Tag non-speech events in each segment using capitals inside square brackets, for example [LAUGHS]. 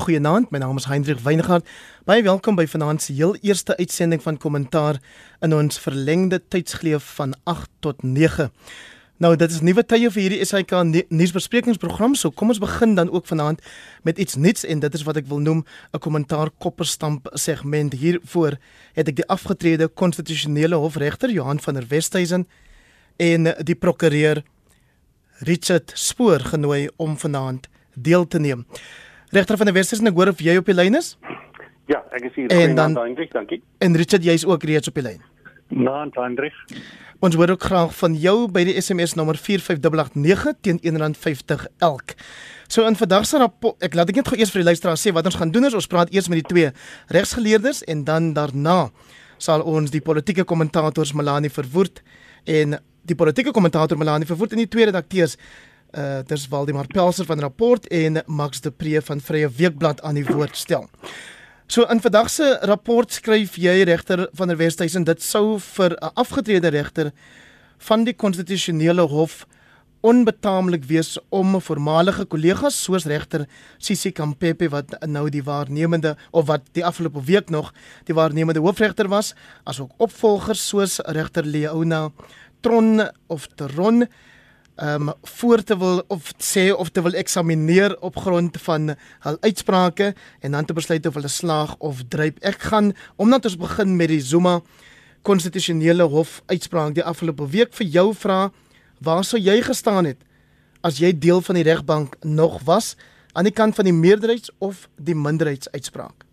Goeienaand, my naam is Hendrik Weingart. Baie welkom by vanaand se heel eerste uitsending van kommentaar in ons verlengde tydsgleef van 8 tot 9. Nou, dit is nuwe tye vir hierdie SAK nuusbesprekingsprogram, so kom ons begin dan ook vanaand met iets nuuts en dit is wat ek wil noem 'n kommentaar kopperstamp segment. Hiervoor het ek die afgetrede konstitusionele hofregter Johan van der Westhuizen en die prokureur Richard Spoor genooi om vanaand deel te neem. Regter van die Wesers, ek hoor of jy op die lyn is? Ja, ek is hier. En dan Hendrik, dankie. En Richard, jy's ook reeds op die lyn. Naam Hendrik. Ons hoor ook graag van jou by die SMS nommer 45889 teen R1.50 elk. So in vandag se rapport, ek laat ek net gou eers vir die luisteraars sê wat ons gaan doen is ons praat eers met die twee regsgeleerdes en dan daarna sal ons die politieke kommentators Melanie Verwoerd en die politieke kommentator Melanie Verwoerd en die twee redakteurs uh dis Waldemar Pelser van rapport en Max de Pre van Vrye Weekblad aan die woord stel. So in vandag se rapport skryf jy regter van der Westhuizen dit sou vir 'n afgetrede regter van die konstitusionele hof onbetaamlik wees om voormalige kollegas soos regter Sisi Kampepe wat nou die waarnemende of wat die afgelope week nog die waarnemende hoofregter was asook opvolgers soos regter Leona Tron of Tron ehm um, voor te wil of sê of te wil eksamineer op grond van hul uitsprake en dan te besluit of hulle slaag of druip. Ek gaan omdat ons begin met die Zuma konstitusionele hof uitspraak die afgelope week vir jou vra waar sou jy gestaan het as jy deel van die regbank nog was aan die kant van die meerderheids of die minderheidsuitspraak?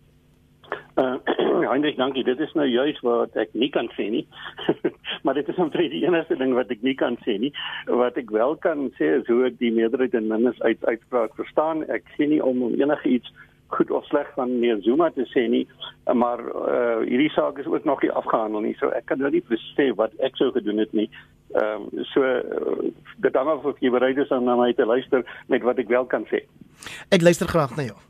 Uh Heinrich, dankie. Dit is nou juist wat ek nie kan sê nie. [LAUGHS] maar dit is omtrent die enigste ding wat ek nie kan sê nie. Wat ek wel kan sê is hoe ek die meerderheid en minderheid uit uitspraak verstaan. Ek sien nie om om enige iets goed of sleg van meneer Zuma te sê nie, maar uh, hierdie saak is ook nog nie afgehandel nie. So ek kan nou nie sê wat ek sou gedoen het nie. Ehm um, so uh, dit hang af of jy bereid is om na my te luister met wat ek wel kan sê. Ek luister graag na jou.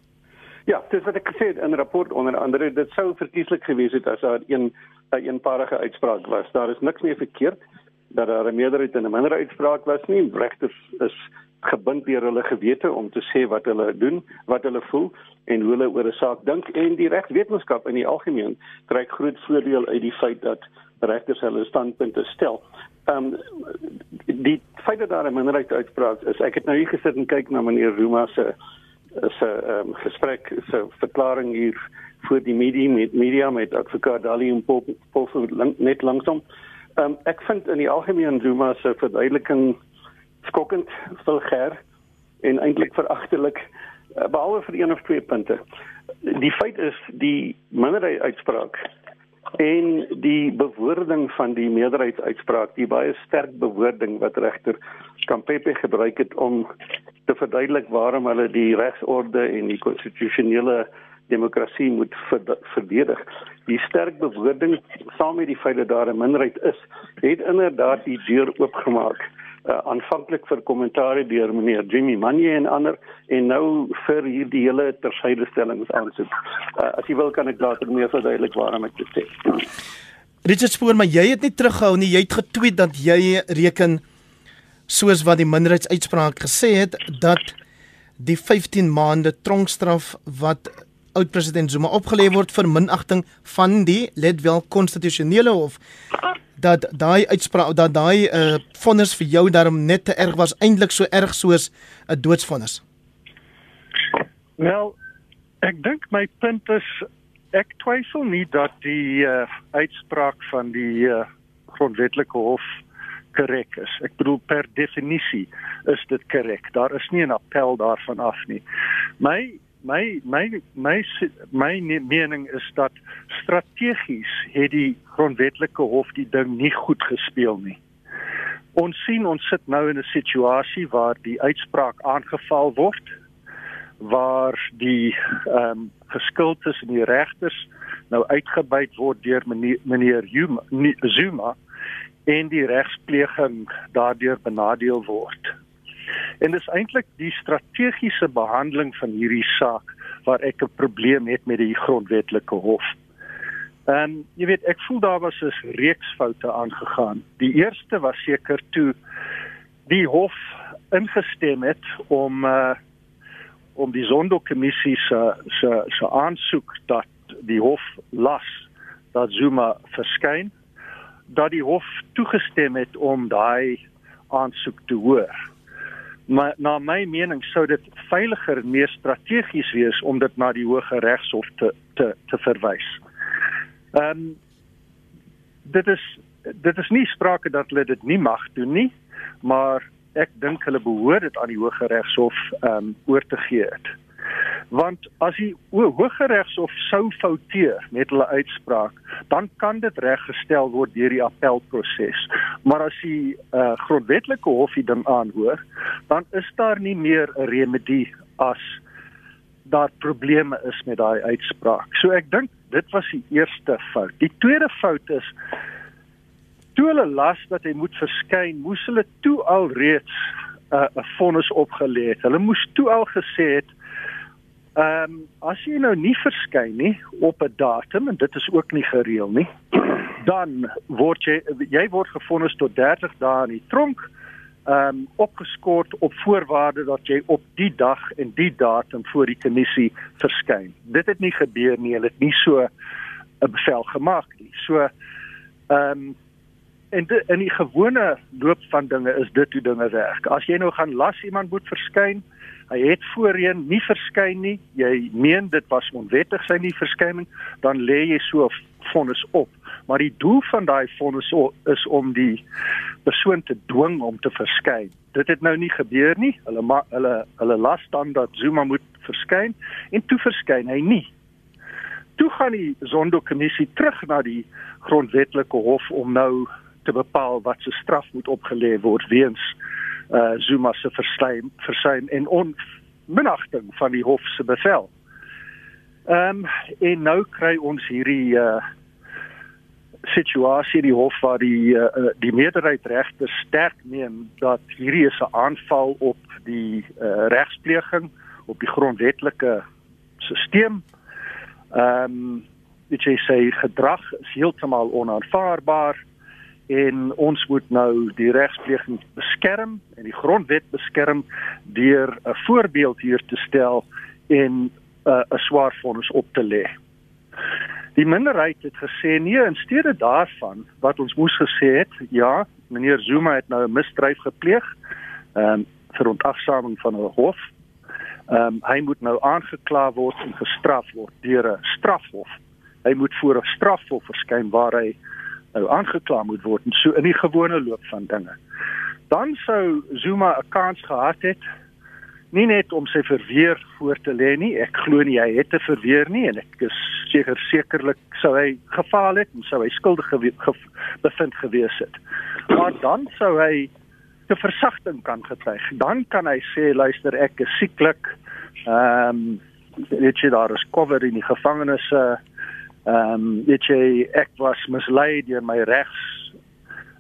Ja, dis wat ek gesê het in 'n rapport onder andere, dit sou verkieslik gewees het as daar een 'n eenparige uitspraak was. Daar is niks meer verkeerd dat daar 'n meerderheid en 'n minderheid uitspraak was nie. Regters is gebind deur hulle gewete om te sê wat hulle doen, wat hulle voel en hoe hulle oor 'n saak dink en die regswetenskap in die algemeen trek groot voordeel uit die feit dat regters hulle standpunte stel. Ehm um, die feit dat daar 'n minderheid uitspraak is, ek het nou hier gesit en kyk na meneer Ruma se se um, gesprek se verklaring hier voor die media met media met advokaat Dali en Paul, Paul net langsom. Um, ek vind in die algemeen Zuma se verduideliking skokkend vulgêr en eintlik veragtelik uh, behalwe vir een of twee punte. Die feit is die minderheid uitspraak en die bewoording van die meerderheidsuitspraak, die baie sterk bewoording wat regter Kampepe gebruik het om te verduidelik waarom hulle die regsorde en die konstitusionele demokrasie moet verdedig. Die sterk bewoording saam met die feit dat daar 'n minderheid is, het inderdaad die deur oopgemaak uh, aanvanklik vir kommentaar deur meneer Jimmy Manje en ander en nou vir hierdie hele tersydestellings aansoek. Uh, as jy wil kan ek later meer verduidelik waarom ek dit sê. Richard Spoor, maar jy het nie teruggehou nie. Jy het getweet dat jy reken soos wat die minderheidsuitspraak gesê het dat die 15 maande tronkstraf wat oud-president Zuma opgelê word vir minagting van die let wel konstitusionele hof dat daai uitspraak dat daai uh vonnis vir jou daarom net te erg was eintlik so erg soos 'n doodsvonnis. Wel, ek dink my punt is ek twyfel nie dat die uh uitspraak van die uh grondwetlike hof korrek is. Ek bedoel per definisie is dit korrek. Daar is nie 'n appel daarvan af nie. My my my my my mening is dat strategies het die grondwetlike hof die ding nie goed gespeel nie. Ons sien ons sit nou in 'n situasie waar die uitspraak aangeval word waar die ehm um, geskuldes en die regters nou uitgebuit word deur meneer, meneer Zuma en die regspleging daardeur benadeel word. En dis eintlik die strategiese behandeling van hierdie saak waar ek 'n probleem het met die grondwetlike hof. En jy weet, ek voel daar was 'n reeks foute aangegaan. Die eerste was seker toe die hof ingestem het om uh om die Zondo-kommissie se se se aansoek dat die hof las dat Zuma verskyn dat die hof toegestem het om daai aansoek te hoor. Maar na my mening sou dit veiliger en meer strategies wees om dit na die Hoge Regshof te te te verwys. Ehm um, dit is dit is nie sprake dat hulle dit nie mag doen nie, maar ek dink hulle behoort dit aan die Hoge Regshof ehm um, oor te gee het. Want as die Hoge Regshof sou fouteer met hulle uitspraak, dan kan dit reggestel word deur die appelproses. Maar as die uh, grondwetlike hof dit dan aanhoor, dan is daar nie meer 'n remedie as daar probleme is met daai uitspraak. So ek dink dit was die eerste fout. Die tweede fout is toe hulle las dat hy moet verskyn, moes hulle toe al reeds uh, 'n uh, vonnis opgelê het. Hulle moes toe al gesê het ehm um, as jy nou nie verskyn nie op 'n datum en dit is ook nie gereël nie, [CLEARS THROAT] dan word jy jy word gevonnis tot 30 dae in die tronk ehm um, opgeskort op voorwaarde dat jy op die dag en die datum voor die kommissie verskyn. Dit het nie gebeur nie. Hulle het nie so 'n bevel gemaak nie. So ehm um, en de, in die gewone loop van dinge is dit hoe dinge werk. As jy nou gaan las iemand moet verskyn, hy het voorheen nie verskyn nie, jy meen dit was onwettig sy nie verskyning, dan lê jy so 'n vonnis op. Maar die doel van daai vonnis is om die persoon te dwing om te verskyn. Dit het nou nie gebeur nie. Hulle ma, hulle hulle las dan dat Zuma moet verskyn en toe verskyn hy nie. Toe gaan die Zondo-kommissie terug na die grondwetlike hof om nou te bepaal wat se straf moet opgelê word weens uh Zuma se versuim versuim en onminagting van die hof se bevel. Ehm um, en nou kry ons hierdie uh situasie die hof waar die uh, die meerderheid regter sterk neem dat hierdie is 'n aanval op die uh, regspleging op die grondwetlike stelsel. Ehm um, dit sê gedrag is heeltemal onaanvaarbaar en ons moet nou die regspleging beskerm en die grondwet beskerm deur 'n voorbeeld hier te stel en uh, 'n swaar vonnis op te lê. Die minderheid het gesê nee, in steede daarvan wat ons moes gesê het, ja, meneer Zuma het nou 'n misdryf gepleeg, ehm um, vir ontagsaming van 'n hof. Ehm um, hy moet nou aangekla word en gestraf word deur 'n strafhof. Hy moet voor 'n strafhof verskyn waar hy nou aangekla moet word en so in die gewone loop van dinge. Dan sou Zuma 'n kans gehad het nie net om sy verweer voor te lê nie. Ek glo nie hy het te verweer nie en ek is seker sekerlik sou hy gefaal het en sou hy skuldig gewe ge bevind gewees het. Maar dan sou hy te versagting kan getuig. Dan kan hy sê luister ek is sieklik. Ehm um, weet jy daar is cover in die gevangenes uh Ehm um, weet jy ek was mislei deur my regs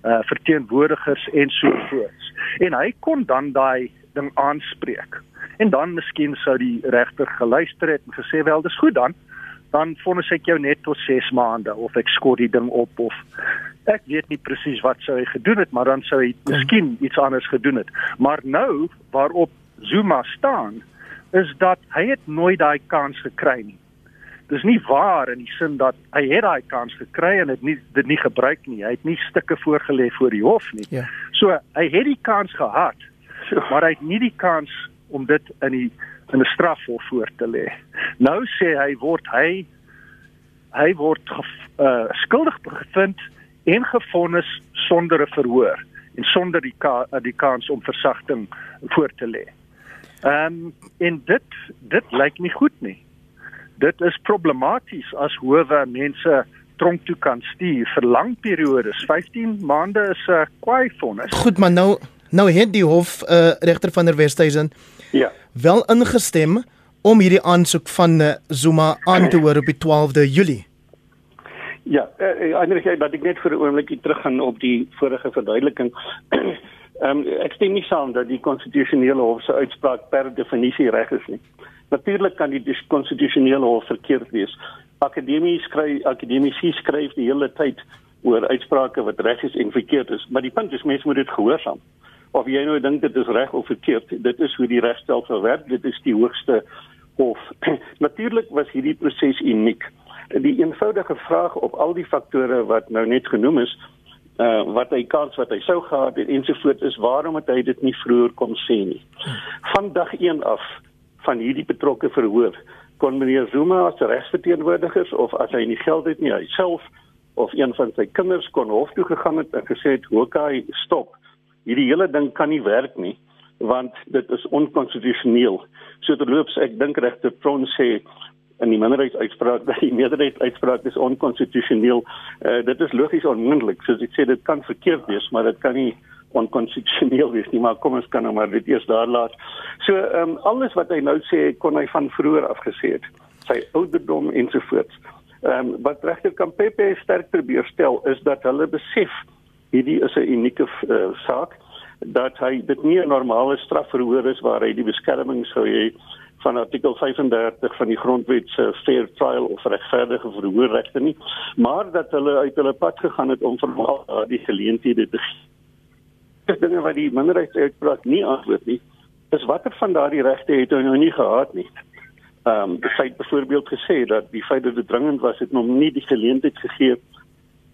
uh verteenwoordigers en so voort. En hy kon dan daai ding aanspreek. En dan miskien sou die regter geluister het en gesê wel dis goed dan dan vonnis ek jou net tot 6 maande of ek skort die ding op of ek weet nie presies wat sou hy gedoen het maar dan sou hy miskien iets anders gedoen het. Maar nou waarop Zuma staan is dat hy het nooit daai kans gekry nie dis nie waar in die sin dat hy het daai kans gekry en het nie dit nie gebruik nie. Hy het nie stukke voorgelê voor die hof nie. Ja. So hy het die kans gehad, maar hy het nie die kans om dit in die in 'n strafhof voor te lê. Nou sê hy word hy hy word uh, skuldig bevind en gefonnis sonder 'n verhoor en sonder die ka die kans om versagting voor te lê. Ehm um, en dit dit lyk nie goed nie dit is problematies as howe mense tronk toe kan stuur vir lang periodes. 15 maande is 'n uh, kwaai vonnis. Goed, maar nou nou het die hof uh, regter van der Westhuizen ja, wel ingestem om hierdie aansoek van uh, Zuma aan te hoor op die 12de Julie. Ja, dat ek net vir 'n oombliekie teruggaan op die vorige verduideliking. [CLEARS THROAT] Ehm um, ek stem nie saam dat die konstitusionele hof se uitspraak per definisie reg is nie. Natuurlik kan die konstitusionele hof verkeerd wees. Akademie skryf akademici skryf die hele tyd oor uitsprake wat reg is en verkeerd is, maar die punt is mense moet dit gehoorsaam. of jy nou dink dit is reg of verkeerd. Dit is hoe die regstelsel werk. Dit is die hoogste hof. [CLEARS THROAT] Natuurlik was hierdie proses uniek. Die eenvoudige vraag op al die faktore wat nou net genoem is, uh wat hy kans wat hy sou gehad het ensovoorts is waarom het hy dit nie vroeër kon sê nie. Van dag 1 af van hierdie betrokke verhoor kon meneer Zuma as regsverteenwoordigers of as hy nie geld het nie hy self of een van sy kinders kon hof toe gegaan het en gesê het hoe kan hy stop hierdie hele ding kan nie werk nie want dit is onkonstitusioneel so terloops ek dink regter Tron sê in die minderheidsuitspraak [LAUGHS] dat die meerderheidsuitspraak is onkonstitusioneel. Uh, dit is logies onmoontlik. Soos ek sê dit kan verkeerd wees, maar dit kan nie onkonstitusioneel wees nie, maar kom ons kan nou maar dit eers daar laat. So ehm um, alles wat hy nou sê kon hy van vroeër af gesê het. Sy ouderdom ensovoorts. Ehm um, wat regter Kampepe sterk probeer stel is dat hulle besef hierdie is 'n unieke uh, saak dat hy dit nie 'n normale strafverhoor is waar hy die beskerming sou hê van artikel 35 van die grondwet se fair trial of regverdige verhoorregte nie, maar dat hulle uit hulle pad gegaan het om vir al die geleenthede te gee. Dis [LAUGHS] dinge wat die minderheidsuitspraak nie antwoord nie. Dis watter van daardie regte het hy nou nie gehad nie. Ehm um, hy het byvoorbeeld gesê dat die feit dat dit dringend was het hom nie die geleentheid gegee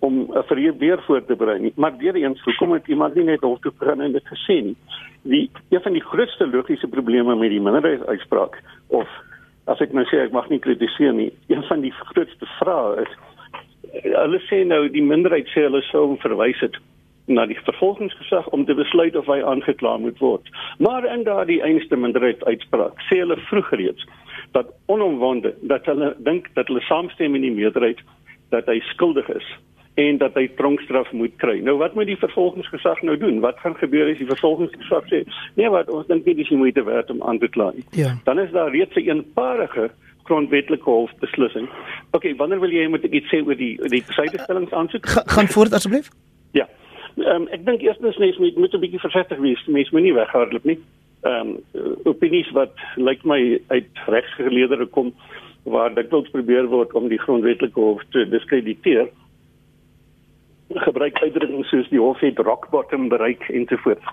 om 'n verhoor weer voor te berei nie. Maar weer eens, hoekom het iemand nie net hof toe gegaan en dit gesê nie? die een van die grootste logiese probleme met die minderheidsuitspraak of as ek nou sê ek mag nie kritiseer nie een van die grootste vrae is hulle sê nou die minderheid sê hulle sou verwys het na die vervolgingsgesag om te besluit of hy aangekla moet word maar in daardie einste minderheidsuitspraak sê hulle vroeg reeds dat onomwonde dat hulle dink dat hulle saamstem met die meerderheid dat hy skuldig is en dat hy tronkstraf moet kry. Nou wat moet die vervolgingsgesag nou doen? Wat gaan gebeur as die vervolgingsgesag sê: "Nee, wat ons dink nie dis die moeite werd om aan te kla nie." Ja. Dan is daar reeds 'n eenparige grondwetlike hofbeslissing. OK, wanneer wil jy moet ek iets sê oor die die sydestellings aansoek? Ga, gaan voort asseblief. Ehm um, ek dink eerstens mens moet moet 'n bietjie versigtig wees. Mens moenie weghardloop nie. Ehm um, opinies wat lyk my uit regsgeleerdere kom waar dit wil probeer word om die grondwetlike hof te diskrediteer gebruik uitdrukkings soos die hof het rock bottom bereik ensovoorts.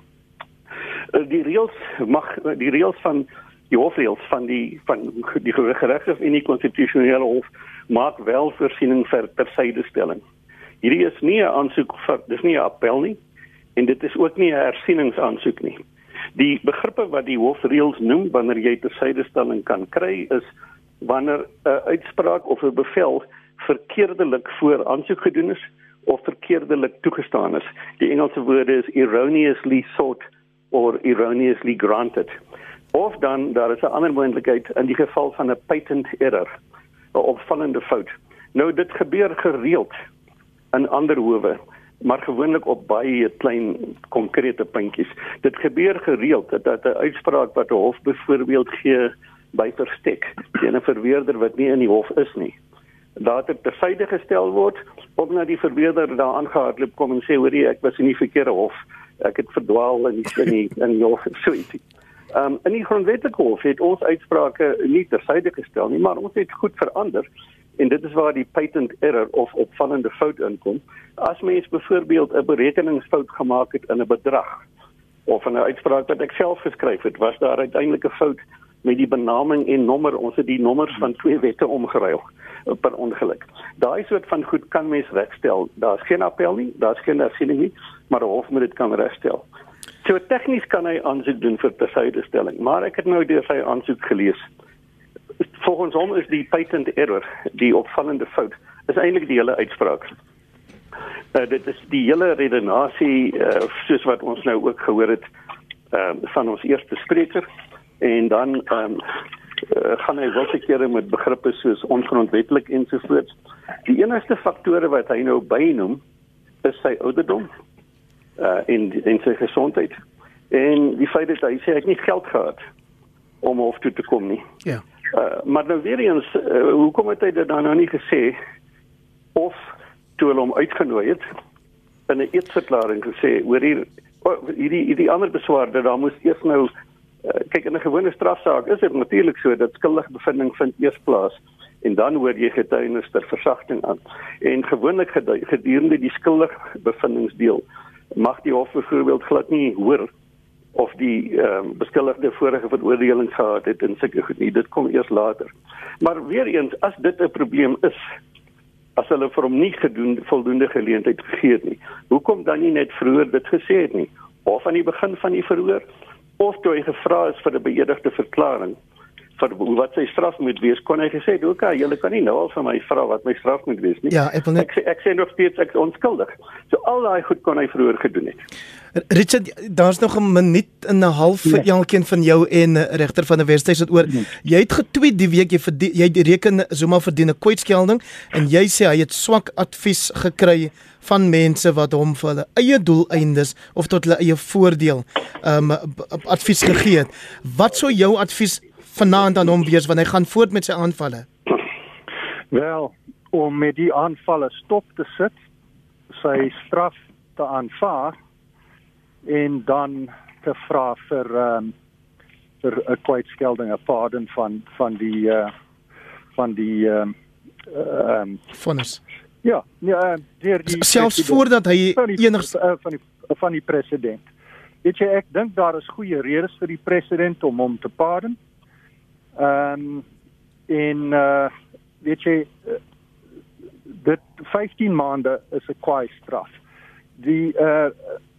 Eh, die reëls mag die reëls van die hofreëls van die van die gereghof en die konstitusionele hof maak wel voorsiening vir tersydestelling. Hierdie is nie 'n aansoek vir dis nie 'n appel nie en dit is ook nie 'n hersieningsaansoek nie. Die begrippe wat die hofreëls noem wanneer jy tersydestelling kan kry is wanneer 'n uitspraak of 'n bevel verkeerdelik voor aansoek gedoen is of verkeerdelik toegestaan is. Die Engelse woorde is erroneously sought or erroneously granted. Of dan daar is 'n ander moontlikheid in die geval van 'n patent error, 'n opvallende fout. Nou dit gebeur gereeld in ander howe, maar gewoonlik op baie klein konkrete puntjies. Dit gebeur gereeld dat 'n uitspraak wat 'n hof byvoorbeeld gee by verstek teen 'n verweerder wat nie in die hof is nie later tersyde gestel word of na die verweerder daar aangehardloop kom en sê hoorie ek was in die verkeerde hof ek het verdwaal in die in die in die hof [LAUGHS] so ietsie. Ehm um, in die grondwetlike hof het ons uitsprake nie tersyde gestel nie maar ons het goed verander en dit is waar die patent error of opvallende fout inkom. As mens byvoorbeeld 'n berekeningsfout gemaak het in 'n bedrag of in 'n uitspraak wat ek self geskryf het, was daar uiteindelik 'n fout met die benaming en nommer. Ons het die nommers van twee wette omgeruil per ongeluk. Daai soort van goed kan mens regstel. Daar's geen appel nie, daar's geen hersiening nie, maar die hof moet dit kan regstel. So tegnies kan hy aansoek doen vir tersydestelling, maar ek het nou deur sy aansoek gelees. Volgens hom is die patent error, die opvallende fout, is eintlik die hele uitspraak. Uh, dit is die hele redenasie uh, soos wat ons nou ook gehoor het uh, van ons eerste spreker en dan um, uh, gaan hy wel sekere met begrippe soos ongrondwettig ensovoorts. Die enigste faktore wat hy nou bynoem is sy ouderdom uh en en sy gesondheid. En die feit dat hy sê hy het nie geld gehad om hof toe te kom nie. Ja. Uh maar nou weer eens uh, hoekom het hy dit dan nou nie gesê of toe hulle hom uitgenooi het in 'n eetsverklaring gesê hoor hier oh, hierdie hierdie ander beswaarde daar moes eers nou Uh, kyk in 'n gewone strafsaak is dit natuurlik so dat skuldige bevinding vind eers plaas en dan hoor jy getuienis ter versagting aan. En gewoonlik gedurende die skuldige bevindingsdeel mag die hof byvoorbeeld glad nie hoor of die ehm um, beskuldigde vorige veroordeling gehad het en sulke goed nie. Dit kom eers later. Maar weer eens, as dit 'n probleem is, as hulle vir hom nie gedoen voldoende geleentheid gegee het nie, hoekom dan nie net vroeër dit gesê het nie? Of aan die begin van die verhoor of toe hy gevra is vir 'n beëdigde verklaring vir wat sy straf moet wees, kon hy gesê, "Oké, okay, julle kan nie nou al vir my vra wat my straf moet wees nie." Ja, ek wil net ek sê ek sê nog steeds ek is onskuldig. So al daai goed kon hy vroeër gedoen het. Richard, daar's nog 'n minuut en 'n half vir nee. elkeen van jou en eh, regter van die Wesduis het oor. Nee. Jy het getweet die week jy verdien, jy reken Zuma verdien 'n kwytskelding en jy sê hy het swak advies gekry van mense wat hom vir hulle eie doeleindes of tot hulle eie voordeel um advies gegee het. Wat sou jou advies vanaand aan hom wees wanneer hy gaan voort met sy aanvalle? Wel, om met die aanvalle stop te sit, sy straf te aanvaar en dan te vra vir ehm um, vir 'n kwytskelding, 'n pardon van van die uh van die ehm uh, um, vonnis. Ja, ja, deur die selfs voordat hy enigs uh, van die van die president. Weet jy, ek dink daar is goeie redes vir die president om hom te pardon. Ehm um, en uh weet jy uh, dit 15 maande is 'n kwaai straf. Die uh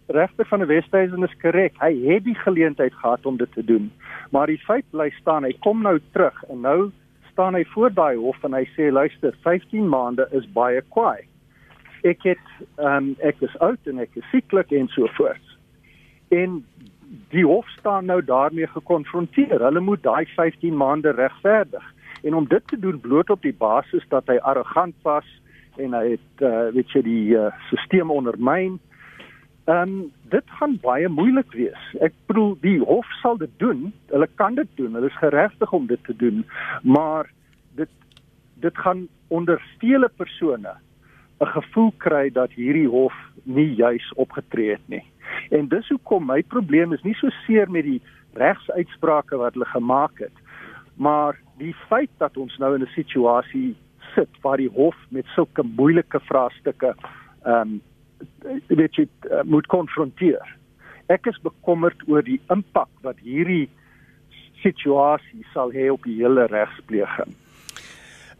regter van die Wesduisen is korrek. Hy het die geleentheid gehad om dit te doen. Maar die feit bly staan, hy kom nou terug en nou staan hy voor daai hof en hy sê luister, 15 maande is baie kwaai. Ek het ehm um, ek is oud en ek is sieklik en so voort. En die hof staan nou daarmee gekonfronteer. Hulle moet daai 15 maande regverdig. En om dit te doen bloot op die basis dat hy arrogant was en hy het uh, weet jy die uh, stelsel ondermyn. Ehm um, dit gaan baie moeilik wees. Ek bedoel die hof sal dit doen. Hulle kan dit doen. Hulle is geregtig om dit te doen. Maar dit dit gaan ondersteule persone 'n gevoel kry dat hierdie hof nie juis opgetree het nie. En dis hoekom my probleem is nie so seer met die regsuitsprake wat hulle gemaak het, maar die feit dat ons nou in 'n situasie sit waar die hof met sulke moeilike vraestukke ehm um, weet jy uh, moet konfronteer. Ek is bekommerd oor die impak wat hierdie situasie sal hê op die hele regspleging.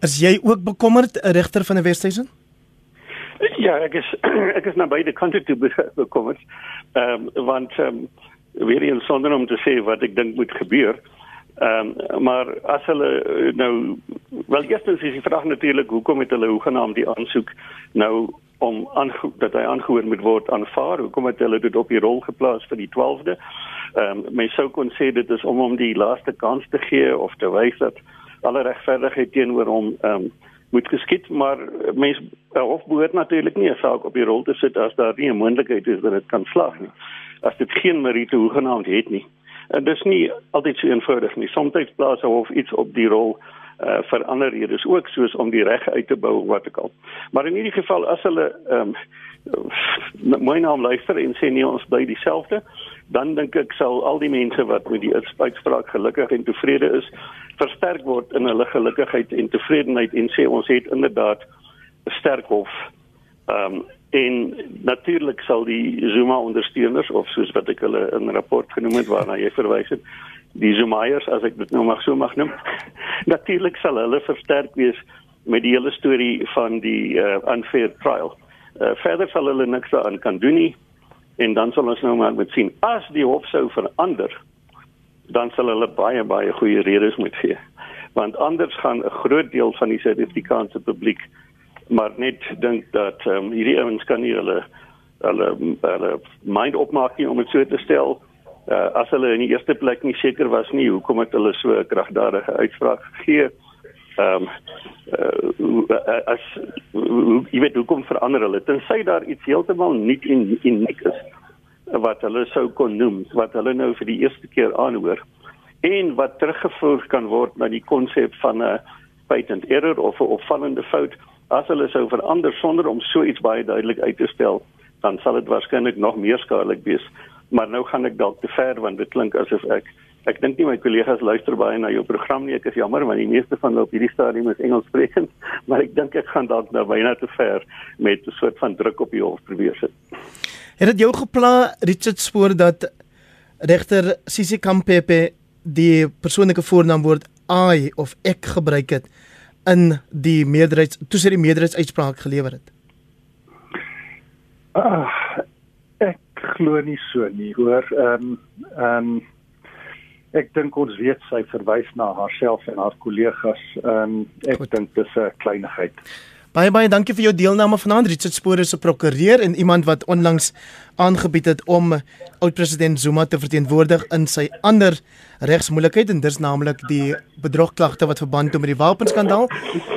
Is jy ook bekommerd, regter van die Wesduisen? Ja, ek is [CLEARS THROAT] ek is na beide kante toe bekommerd. Ehm um, want ehm um, weer eens sonder om te sê wat ek dink moet gebeur. Ehm um, maar as hulle nou wel eerstens is die vraag natuurlik hoekom het hulle hoegenaamd die aansoek nou om aan dat hy aangehoor moet word aanvaar. Hoekom het hulle dit op die rol geplaas vir die 12de? Ehm um, mens sou kon sê dit is om hom die laaste kans te gee of te wys dat alle regverdigheid teenoor hom ehm um, moet geskied, maar mens hof behoort natuurlik nie 'n saak op die rol te sit as daar nie 'n moontlikheid is dat dit kan slag nie. As dit geen meriete hoegenaamd het nie. En dis nie altyd so eenvoudig nie. Soms plaas 'n hof iets op die rol uh, vir ander redes ook soos om die reg uit te bou wat ek al. Maar in hierdie geval as hulle ehm um, my naam luister en sê nee ons bly dieselfde, dan dink ek sal al die mense wat met die uitspraak gelukkig en tevrede is, versterk word in hulle gelukigheid en tevredenheid en sê ons het inderdaad 'n sterk hof. Ehm um, en natuurlik sal die Zuma ondersteuners of soos wat ek hulle in 'n rapport genoem het waarna jy verwys het, die Zumaiers as ek dit nou mag so mag noem. [LAUGHS] Natuurlik sal hulle versterk wees met die hele storie van die uh, unfair trial. Uh, verder sal hulle niks daaraan kan doen nie en dan sal ons nou maar moet sien as die hof sou verander dan sal hulle baie baie goeie redes moet gee. Want anders gaan 'n groot deel van die Suid-Afrikaanse publiek maar net dink dat um, hierdie ouens kan nie hulle hulle hulle mind opmaak nie om dit so te stel. Uh, as hulle in die eerste plek nie seker was nie hoekom het hulle so 'n kragdadige uitspraak gegee ehm um, uh, as jy weet hoekom verander hulle? Tensy daar iets heeltemal nuut en uniek is wat hulle sou kon noem wat hulle nou vir die eerste keer aanhoor en wat teruggevoer kan word na die konsep van 'n patent error of 'n opvallende fout as hulle sou verander sonder om so iets baie duidelik uit te stel dan sal dit waarskynlik nog meer skadelik wees. Maar nou gaan ek dalk te ver want dit klink asof ek ek dink nie my kollegas luister baie na jou program nie ek is jammer want die meeste van hulle op hierdie stadium is Engels sprekend [LAUGHS] maar ek dink ek gaan dalk nou byna te ver met 'n soort van druk op die hof probeer sit Het dit jou gepla Richard spoor dat regter Sisi Kampepe die persoonlike voornaamwoord I of ek gebruik het in die meerderheids toe sy die meerderheidsuitspraak gelewer het? Uh, ek glo nie so nie, hoor. Ehm um, ehm um, ek dink ons weet sy verwys na haarself en haar kollegas. Ehm um, ek dink dis 'n kleinigheid. Baie baie dankie vir jou deelname vanaand. Richard Spoor is 'n prokureur en iemand wat onlangs aangebied het om oud-president Zuma te verteenwoordig in sy ander regsmoeilikheid en dis naamlik die bedrogklagte wat verband het met die wapenskandaal.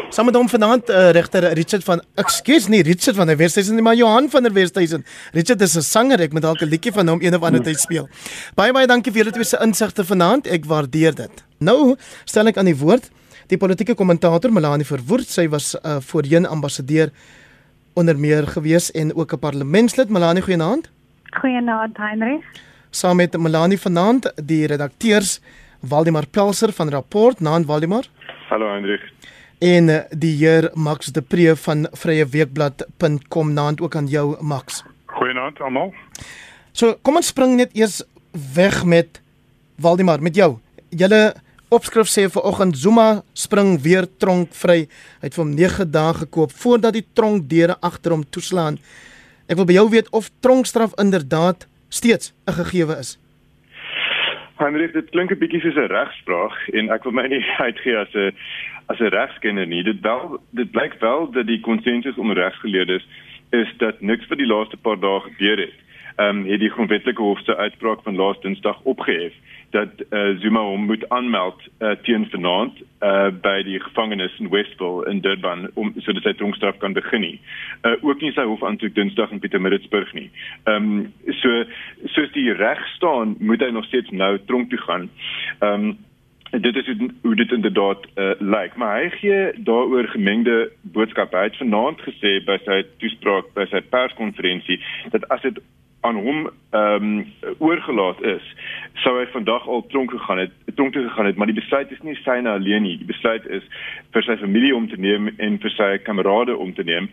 Saam met hom vanaand uh, regter Richard van Ekskuus nie Richard van der Westhuizen nie, maar Johan van der Westhuizen. Richard is 'n sanger, ek moet dalk 'n liedjie van hom een of ander tyd speel. Baie baie dankie vir julle twee se insigte vanaand. Ek waardeer dit. Nou stel ek aan die woord die politieke kommentator Melanie Verwoerd. Sy was uh, voorheen ambassadeur onder meer gewees en ook 'n parlementslid. Melanie, goeienaand. Goeienaand, Heinrich. Saam met Melanie vanaand, die redakteurs Waldemar Pelser van Rapport, naand Waldemar. Hallo Heinrich. En uh, die heer Max de Pre van vryeweekblad.com naand ook aan jou Max. Goeienaand almal. So, kom ons spring net eers weg met Waldemar, met jou. Julle Opskrif sê vanoggend Zuma spring weer tronkvry. Hy het vir hom 9 dae gekoop voordat die tronkdeure agter hom toeslaan. Ek wil by jou weet of tronkstraf inderdaad steeds 'n gegewe is. Hendrik, dit klink 'n bietjie soos 'n regsvraag en ek wil my nie [LAUGHS] uitgee as 'n as 'n regskenner nie. Dit wel dit blyk wel dat die konsensus om regsgeleerdes is dat niks vir die laaste paar dae gebeur het ehm um, het die grondwetlike hof se uitspraak van laas Dinsdag opgehef dat uh, Zuma hom moet aanmeld uh, teen vanaand uh, by die gevangenis in Westville in Durban om sodat sy tronkstraf kan begin nie. Uh, ook nie sy hof aantoek Dinsdag in Pietermaritzburg nie. Ehm um, so soos die reg staan, moet hy nog steeds nou tronk toe gaan. Ehm um, dit is hoe dit inderdaad uh, lyk maar hy gee daaroor gemengde boodskappe hy het vanaand gesê by sy toespraak by sy perskonferensie dat as dit aan hom ehm um, oorgelaat is, sou hy vandag al tronk gegaan het, tronk toe gegaan het, maar die besluit is nie syne alleen nie. Die besluit is vir sy familie om te neem en vir sy kamerade om te neem.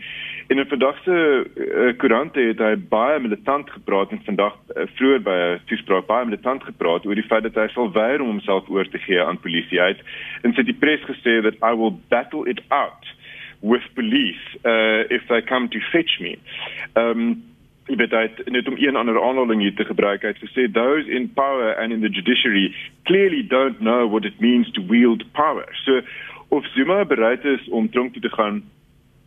In 'n vandag se uh, koerante het hy baie militant gepraat en vandag uh, vroeër by 'n toespraak baie militant gepraat oor die feit dat hy sal weier om homself oor te gee aan polisie uit en sy die pres gesê dat I will battle it out with police uh, if they come to fetch me. Ehm um, jy weet dit net om een ander aanhaling hier te gebruik. Het gesê those in power and in the judiciary clearly don't know what it means to wield power. So of Zuma bereid is om tronk toe te gaan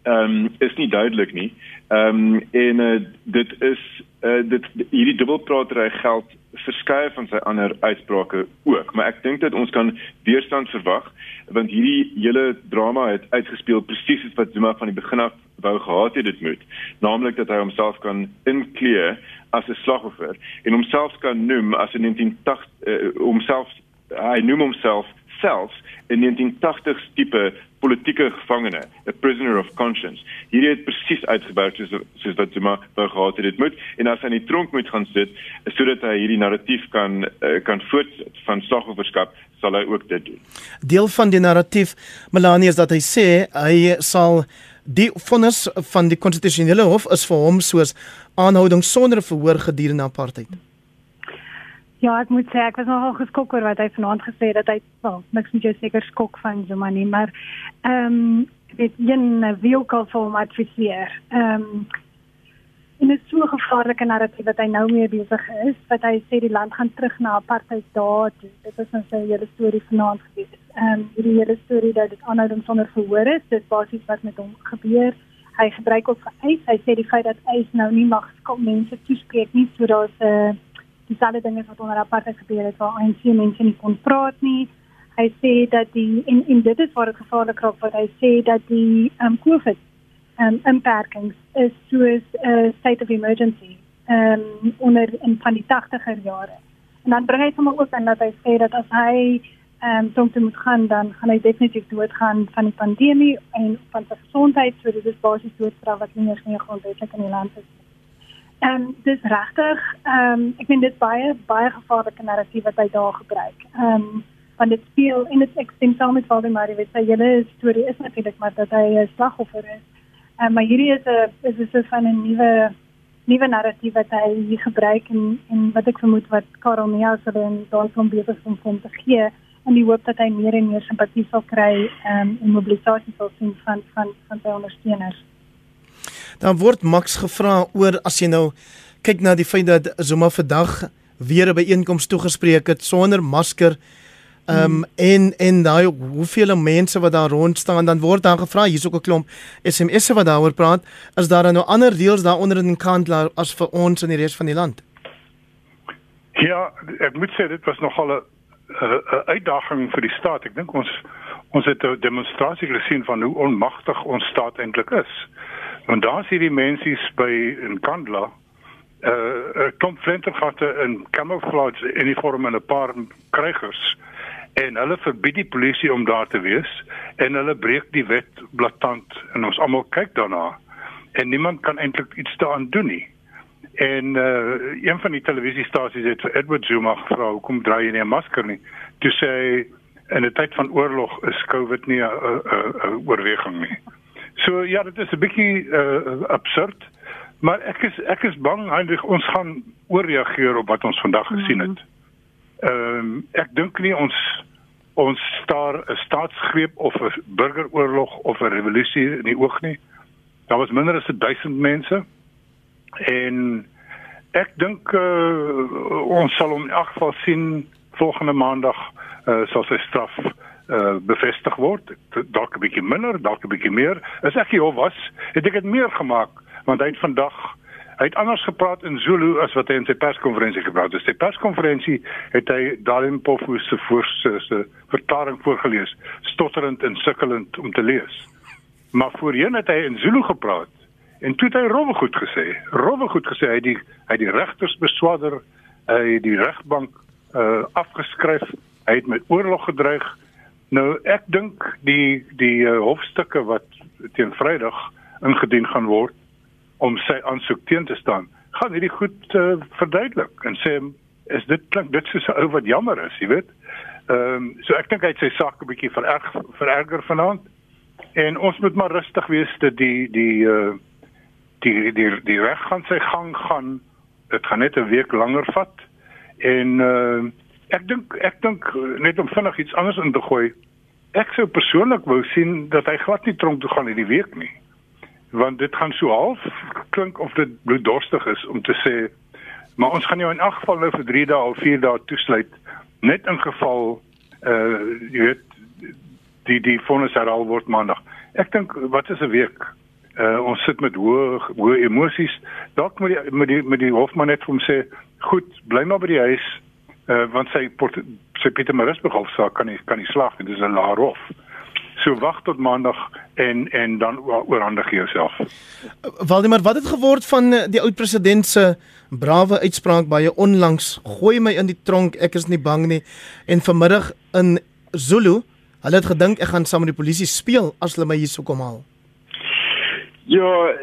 ehm um, is nie duidelik nie. Ehm um, en uh, dit is uh, dit hierdie dubbelpratery geld verskeie van sy ander uitsprake ook. Maar ek dink dat ons kan weerstand verwag want hierdie hele drama het uitgespeel presies wat Zuma van die begin af wou gehad het dit moet. Naamlik dat hy homself kan inkleer as 'n slagoffer en homself kan noem as 'n 1980 uh, homself hy noem homself self in 1980s tipe politieke gevangene, a prisoner of conscience. Hierdie het presies uitgebou soos soos wat Zuma wou gehad het moet en as hy in die tronk moet gaan sit sodat hy hierdie narratief kan uh, kan voortsit van slagofferskap sal hy ook dit doen. Deel van die narratief Melanie is dat hy sê hy sal die vonnis van die konstitusionele hof is vir hom soos aanhouding sonder verhoor gedurende apartheid. Ja, ek moet sê ek was nogal geskok oor wat hy vanaand gesê het dat hy wel niks met jou seker skok van Zuma nie, maar ehm um, dit een wielkel vir hom adviseer. Ehm um, en dit is so 'n gevaarlike narratief wat hy nou mee besig is, wat hy sê die land gaan terug na apartheid dae. Dit is nou sy hele storie vanaand gewees ehm um, hierdie hele storie dat dit aanhouding sonder verhoor is, dit basies wat met hom gebeur. Hy gebruik ook eis. Hy sê die feit dat eis nou nie mag skop mense toespreek nie, so daar's 'n uh, dieselfde dinge wat onder apartheid gebeur het waar ANC mense nie kon praat nie. Hy sê dat die en en dit is waar dit gevaarlik raak wat hy sê dat die ehm um, COVID ehm um, inperkings is soos 'n uh, state of emergency ehm um, onder in van die 80er jare. En dan bring hy sommer ook aan dat hy sê dat as hy ehm um, toe moet gaan dan gaan hy definitief doodgaan van die pandemie en van sy gesondheid so dit is basies doodstraf wat nie eens meer grondwetlik in die land is. En um, dis regtig ehm um, ek vind dit baie baie gevaarlike narratief wat hy daar gebruik. Ehm um, want dit speel in dit ek stem saam met Valdemar weet sy hele storie is natuurlik maar dat hy 'n slagoffer is. Ehm um, maar hierdie is 'n is 'n soort van 'n nuwe nuwe narratief wat hy hier gebruik en en wat ek vermoed wat Karel Neas hulle in Dalton besig is om hom te gee in die hoop dat hy meer en meer simpatie sal kry um, en mobilisasie sal sien van van van sy ondersteuners. Dan word Max gevra oor as jy nou kyk na die feit dat Zuma vandag weer 'n byeenkoms toegespreek het sonder masker. Ehm um, en en daai hoeveel mense wat daar rond staan dan word dan gevra hier's ook 'n klomp SMS'e wat daaroor praat is daar nou ander reëls daaronder in Kandla as vir ons in die res van die land? Ja ek moet sê dit was nogal 'n 'n uitdaging vir die staat. Ek dink ons ons het 'n demonstrasie gesien van hoe onmagtig ons staat eintlik is want daar sien die mense by in Kandla uh 'n klomp flintergatte in camouflage uniform en 'n paar krygers en hulle verbied die polisie om daar te wees en hulle breek die wet blaatant en ons almal kyk daarna en niemand kan eintlik iets daaraan doen nie. En uh een van die televisiestasies het vir Edward Zuma gevra hoekom dra jy nie 'n masker nie? Toe sê hy in 'n tyd van oorlog is COVID nie 'n oorweging nie. So ja, dit is 'n bietjie uh absurd. Maar ek is ek is bang Heinrich ons gaan ooreageer op wat ons vandag gesien het. Ehm um, ek dink nie ons ons staar 'n staatsgreep of 'n burgeroorlog of 'n revolusie in die oog nie. Daar was minder as 1000 mense en ek dink uh, ons sal hom in elk geval sien volgende maandag uh, sal sy straf uh, bevestig word. Dalk 'n bietjie minder, dalk 'n bietjie meer. As ek hier was, het ek dit meer gemaak want hy het vandag Hy het anders gepraat in Zulu as wat hy in sy perskonferensie gepraat het. Sy perskonferensie het hy Dalim Pofu se voorste verklaring voorgeles, stotterend en sukkelend om te lees. Maar voorheen het hy in Zulu gepraat en toe het hy rowwe goed gesê. Rowwe goed gesê hy die hy die regters beswaarder, hy die regbank uh afgeskryf. Hy het met oorlog gedreig. Nou ek dink die die uh, hofstukke wat teen Vrydag ingedien gaan word om sy aansoek teen te staan, gaan hierdie goed uh, verduidelik en sê is dit klink dit soos 'n ou wat jammer is, jy weet. Ehm um, so ek dink hy het sy saak 'n bietjie vererg vererger vanaand. En ons moet maar rustig wees dat die die uh die die die reg gaan sy gang gaan. Dit gaan net 'n week langer vat. En uh ek dink ek dink net om vinnig iets anders in te gooi. Ek sou persoonlik wou sien dat hy glad nie tronk toe gaan hierdie week nie want dit gaan so half klink of dit bloeddorstig is om te sê maar ons gaan jou in elk geval nou vir 3 dae of 4 dae toesluit net in geval uh jy weet die die vonnis herhaal word maandag. Ek dink wat is 'n week? Uh ons sit met hoë hoë emosies. Dalk moet die met die met die hofman net hom sê, "Goed, bly maar by die huis." Uh want sy sy Pieter Marisburg hofsaak kan nie kan nie slaag nie. Dis 'n laer hof. So wag tot maandag en en dan oorhandig jouself. Waldemar, wat het geword van eh, die oud president se brawe uitspraak baie onlangs? Gooi my in die tronk, ek is nie bang nie. En vanmiddag in Zulu, hulle het gedink ek gaan saam met die polisie speel as hulle my hier sou kom haal. Ja,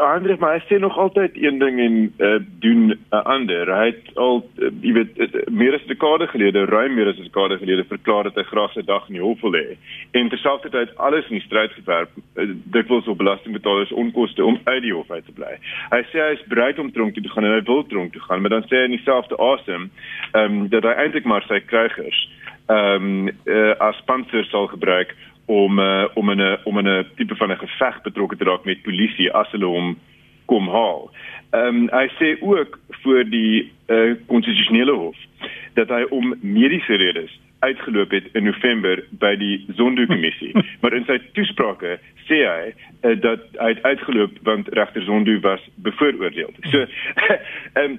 Andre, maar hy sê nog altyd een ding en uh, doen 'n uh, ander. Hy het al uh, jy weet uh, meer as 'n dekade gelede, ruim meer as 'n dekade gelede verklaar dat hy graag sy dag in die hof wil hê. En terselfdertyd alles in die stryd gewerp, uh, dikwels op belastingbetalers onkoste om uit die hof uit te bly. Hy sê hy is bereid om tronk toe te gaan en hy wil tronk toe gaan, maar dan sê hy in dieselfde asem, ehm um, dat hy eintlik maar sy krygers ehm um, uh, as panser sal gebruik om uh, om 'n om 'n tipe van 'n geveg betrokke te raak met polisie as hulle hom kom haal. Ehm um, hy sê ook vir die uh, konstitusionele hof dat hy om mediese redes uitgeloop het in November by die Zondo-kommissie. [LAUGHS] maar in sy toesprake sê hy uh, dat hy het uitgeloop want regter Zondo was bevooroordeel. So [LAUGHS] ehm um,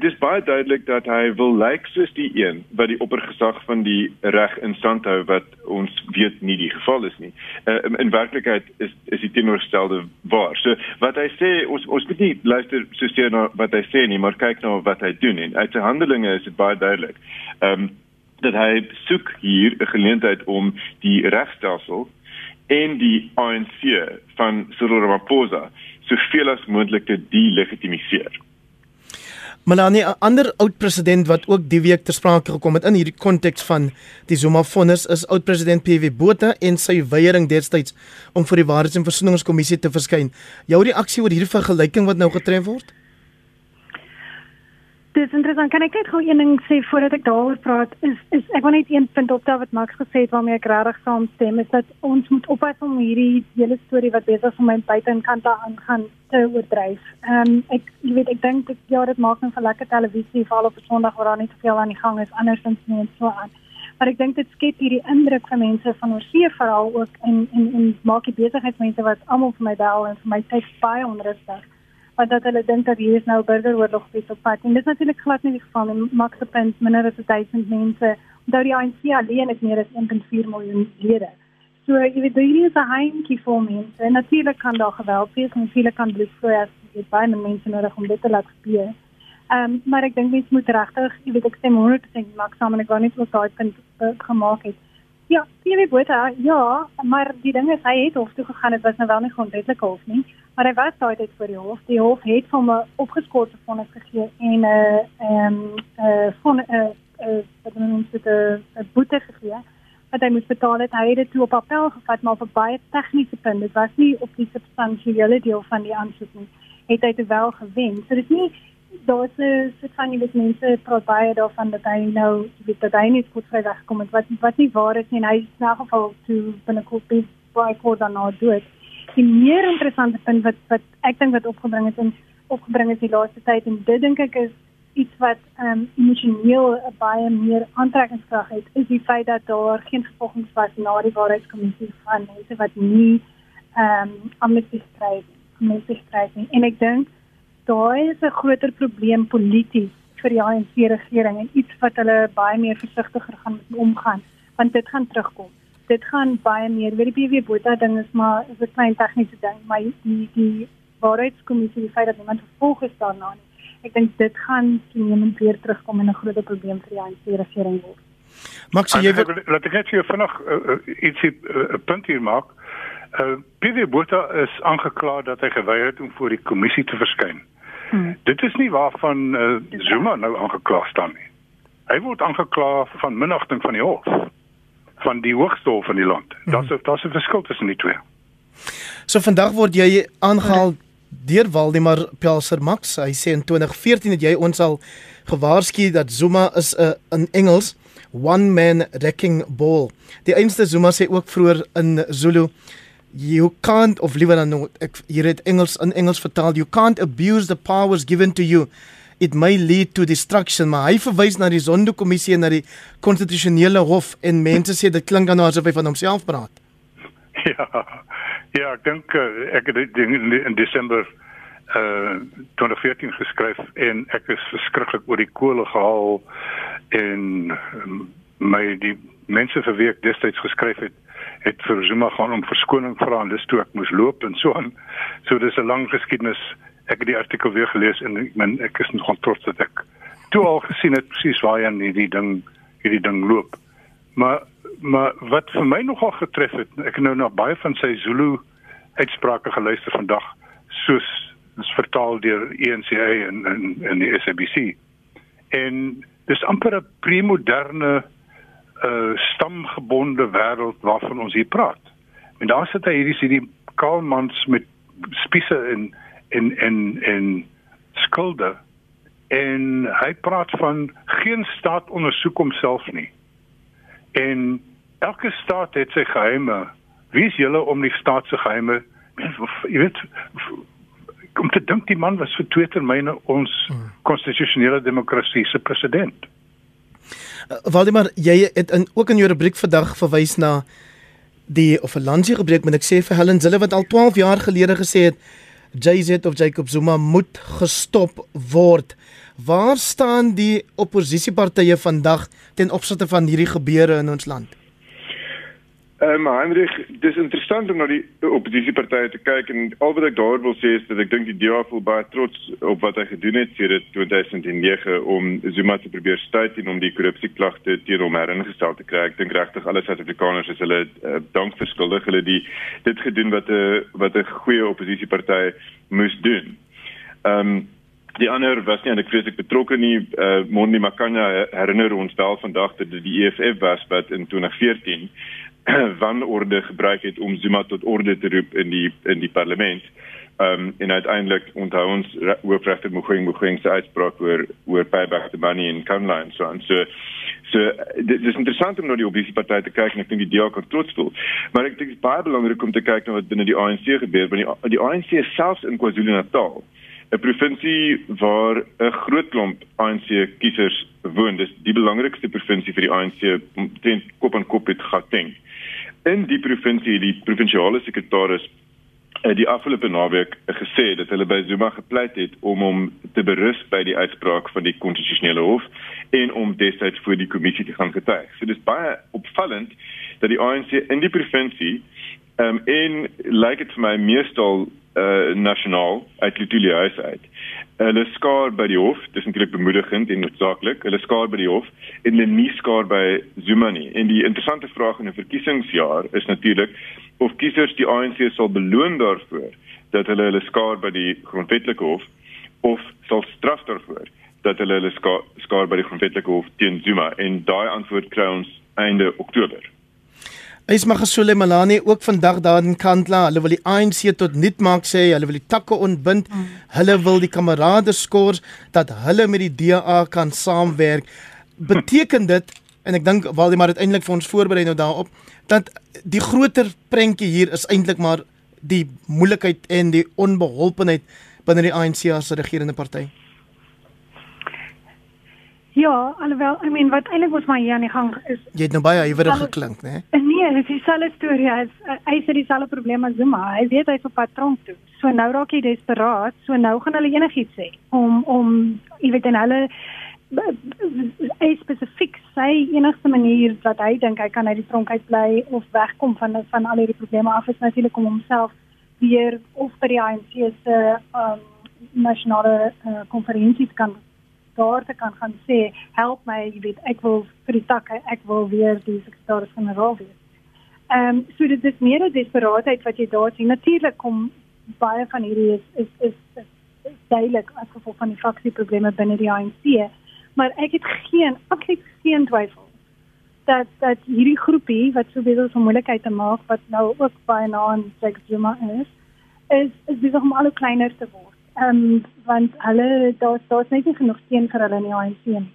dis baie duidelik dat hy wil lyk like soos die een wat die oppergesag van die reg in stand hou wat ons weet nie die geval is nie. Uh, in werklikheid is is die teenoorgestelde waar. So wat hy sê ons ons moet nie luister so seer na wat hy sê nie, maar kyk na wat hy doen en uit sy handelinge is dit baie duidelik. Ehm um, dat hy soek hier 'n geleentheid om die regstelsel en die ANC van Cyril Ramaphosa soveel as moontlik te delegitimiseer. Malani, 'n ander oud president wat ook die week ter sprake gekom het in hierdie konteks van die Zuma vonnis is oud president PW Botha en sy weiering destyds om vir die Waarheids- en Versoeningskommissie te verskyn. Jou reaksie oor hierdie vergelyking wat nou getref word? Dis interessant. Kan ek net gou een ding sê voordat ek daaroor praat? Is is ek wil net een punt optel wat Max gesê het waarmee ek regtig saamstem, is dat ons moet oppas om hierdie hele storie wat besig is om my buitenkant aan gaan te oordryf. Ehm um, ek jy weet ek dink dit ja, dit maak net vir lekker televisie veral op 'n Sondag waar daar nie soveel aan die gang is andersins nie en so aan. Maar ek dink dit skep hierdie indruk vir mense van ons see veral ook en en en maak die besigheidsmense wat almal vir my bel en vir my tyd baie onrustig want dat hulle dink dat hier is nou burgeroorlog spesiaal op pad. En dit is natuurlik glad nie die geval nie. Max Punt minder as 1000 mense. Onthou die ANC alleen het meer as 1.4 miljoen lede. So jy weet hierdie is 'n heintjie vir mense. En natuurlik kan daar geweld wees en natuurlik kan bloed vloei as jy baie mense nodig om dit te laat gebeur. Ehm um, maar ek dink mense moet regtig, jy weet ek stem 100% Max saam en ek wou net ook daai punt uh, gemaak het. Ja, PW Botha, ja, maar die ding is hy het hof toe gegaan. Dit was nou wel nie grondwetlik hof nie, maar hy was daai tyd voor die hof. Die hof het hom 'n opgeskotte vonnis gegee en 'n uh, ehm um, 'n uh, von 'n uh, uh, wat noem dit 'n boete gegee wat hy moet betaal het. Hy het dit toe op appel gevat, maar op baie tegniese punt. Dit was nie op die substansiële deel van die aansoek nie. Het hy dit wel gewen. So dit is nie daar's 'n soort van jy weet mense praat baie daarvan dat hy nou weet dat hy nie goed vry weggekom het wat wat nie waar is nie en hy is in elk geval toe binnekort baie kort nou doen. Die meer interessante punt wat wat ek dink wat opgebring het en opgebring het die laaste tyd en dit dink ek is iets wat ehm um, emosioneel baie meer aantrekkingskrag het is die feit dat daar geen gevolgings was na die waarheidskommissie van mense wat nie ehm um, amnestie skryf, amnestie skryf nie. En ek dink daai is 'n groter probleem polities vir die ANC regering en iets wat hulle baie meer versigtiger gaan omgaan want dit gaan terugkom. Dit gaan baie meer weet die PV Botha ding is maar is 'n klein tegniese ding, maar die die waarheidskommissie die feit dat iemand vervolg is daarna nie. Ek dink dit gaan toenemend weer terugkom en 'n groot probleem vir die ANC regering word. Max, jy wil laat ek net vir jou vinnig uh, uh, ietsie 'n uh, punt hier maak. Uh, PV Botha is aangekla dat hy geweier het om voor die kommissie te verskyn. Hmm. Dit is nie waarvan uh, Zuma nou aangekla staan nie. Hy word aangekla van minagting van die hof van die hoogste hof van die land. Hmm. Daar's daar's 'n verskil tussen die twee. So vandag word jy aangehaal deur Waldemar Pelser Max. Hy sê in 2014 het jy ons al gewaarsku dat Zuma is 'n uh, in Engels one man wrecking ball. Die einste Zuma sê ook vroeër in Zulu you can't of liewer dan ek hier het Engels in Engels vertaal you can't abuse the powers given to you it may lead to destruction maar hy verwys na die sondekommissie en na die konstitusionele hof en mense sê dit klink dan asof hy van homself praat [LAUGHS] ja ja ek dink eh, ek het dit in Desember uh 2014 geskryf en ek is verskriklik oor die kole gehaal en um, my die mense vir wie ek destyds geskryf het het vir Zuma gaan om verskoning vra en dis toe ek moes loop en so aan. So dis 'n lang geskiedenis. Ek het die artikel weer gelees en ek men ek is nog trots dat ek toe al gesien het presies waar hy hierdie ding hierdie ding loop. Maar maar wat vir my nogal getref het, ek het nou na baie van sy Zulu uitsprake geluister vandag soos is vertaal deur ENCA en en en die SABC. En dis amper 'n premoderne uh, stamgebonde wêreld waarvan ons hier praat. En daar sit hy hierdie hierdie kalmans met spiese en en en en skulde en hy praat van geen staat ondersoek homself nie. En elke staat het sy geheime. Wie is julle om die staat se geheime? Jy weet kom te dink die man was vir twee termyne ons hmm. konstitusionele demokrasie se president. Uh, Waldemar, jy het in ook in jou rubriek vandag verwys na die of 'n landjie gebreek, moet ek sê vir Helen Zille wat al 12 jaar gelede gesê het JZ of Jacob Zuma moet gestop word. Waar staan die oppositiepartye vandag ten opsigte van hierdie gebeure in ons land? Ehm um, Heinrich, dis interessant om na die oppositiepartye te kyk en al wat ek daar wil sê is dat ek dink die DA voel baie trots op wat hy gedoen het sedert 2009 om Zuma te probeer stuit en om die korrupsieklagte teen hom heringestel te kry. Ek dink regtig alle Suid-Afrikaners is hulle uh, dankverskuldig hulle die dit gedoen wat 'n wat 'n goeie oppositieparty moes doen. Ehm um, die ander was nie eintlik vreeslik betrokke nie. Uh, Mondi Makanya herinner ons wel vandag dat dit die EFF was wat in 2014 [CLEARS THROAT] wanorde gebruik het om Zuma tot orde te roep in die in die parlement Ehm um, en uiteindelik onthou ons hoofregter Mogoeng Mogoeng se uitspraak oor oor payback the money in Caroline so en so so dit is interessant om na die oppositie party te kyk en ek dink die DA kan trots voel. Maar ek dink dit is baie belangrik om te kyk na wat binne die ANC gebeur want die die ANC selfs in KwaZulu-Natal 'n provinsie waar 'n groot klomp ANC kiesers woon. Dis die belangrikste provinsie vir die ANC teen kop aan kop met Gauteng. In die provinsie die provinsiale sekretaris het die afgelope naweek gesê dat hulle by Zuma gepleit het om hom te berus by die uitspraak van die konstitusionele hof en om destyds voor die kommissie te gaan getuig. So dis baie opvallend dat die ANC in die provinsie ehm um, en lyk dit vir my meestal uh, nasionaal uit Litulie huis uit. Hulle skaar by die hof, dis natuurlik bemoedigend en noodsaaklik. Hulle skaar by die hof en hulle nie skaar by Zuma nie. En die interessante vraag in 'n verkiesingsjaar is natuurlik of kiesers die ANC sal beloon daarvoor dat hulle hulle skaar by die grondwetlike hof of sal straf daarvoor dat hulle hulle skaar, skaar by die grondwetlike hof teen Zuma en daai antwoord kry ons einde Oktober. Ismagasule Malani ook vandag daar in Kandla. Hulle wil die ANC tot nut maak sê, hulle wil die takke ontbind. Mm. Hulle wil die kamerade skors dat hulle met die DA kan saamwerk. Beteken dit en ek dink Waldemar uiteindelik vir ons voorberei nou daarop dat die groter prentjie hier is eintlik maar die moeilikheid en die onbeholpenheid binne die ANC as regerende party. Ja, alhoewel, I mean, wat eintlik ons maar hier aan die gang is. Jy het nou baie huiwerig geklink, né? Nee, dit is dieselfde storie as hy sê dieselfde probleem as Zuma. Hy weet hy's op pad tronk toe. So nou raak hy desperaat. So nou gaan hulle enigiets sê om om jy weet en hulle hy spesifiek sê enigste manier wat hy dink hy kan uit die tronk uit bly of wegkom van van al hierdie probleme af is natuurlik om homself weer of by die ANC se um nasionale uh, konferensie kan daar te kan gaan sê help my jy weet ek wil vir die takke ek wil weer die sekretaris-generaal wees. Ehm um, so dit is meer 'n desperaatheid wat jy daar sien. Natuurlik kom baie van hierdie is is is, is, is duidelik as gevolg van die faksieprobleme binne die ANC, maar ek het geen absoluut geen twyfel dat dat hierdie groepie wat so besig is om moeilikheid te maak wat nou ook baie na aan Jacob Zuma is, is is besig om al hoe kleiner te word. Ehm um, want hulle daar daar's net nie genoeg steun vir hulle in die ANC nie.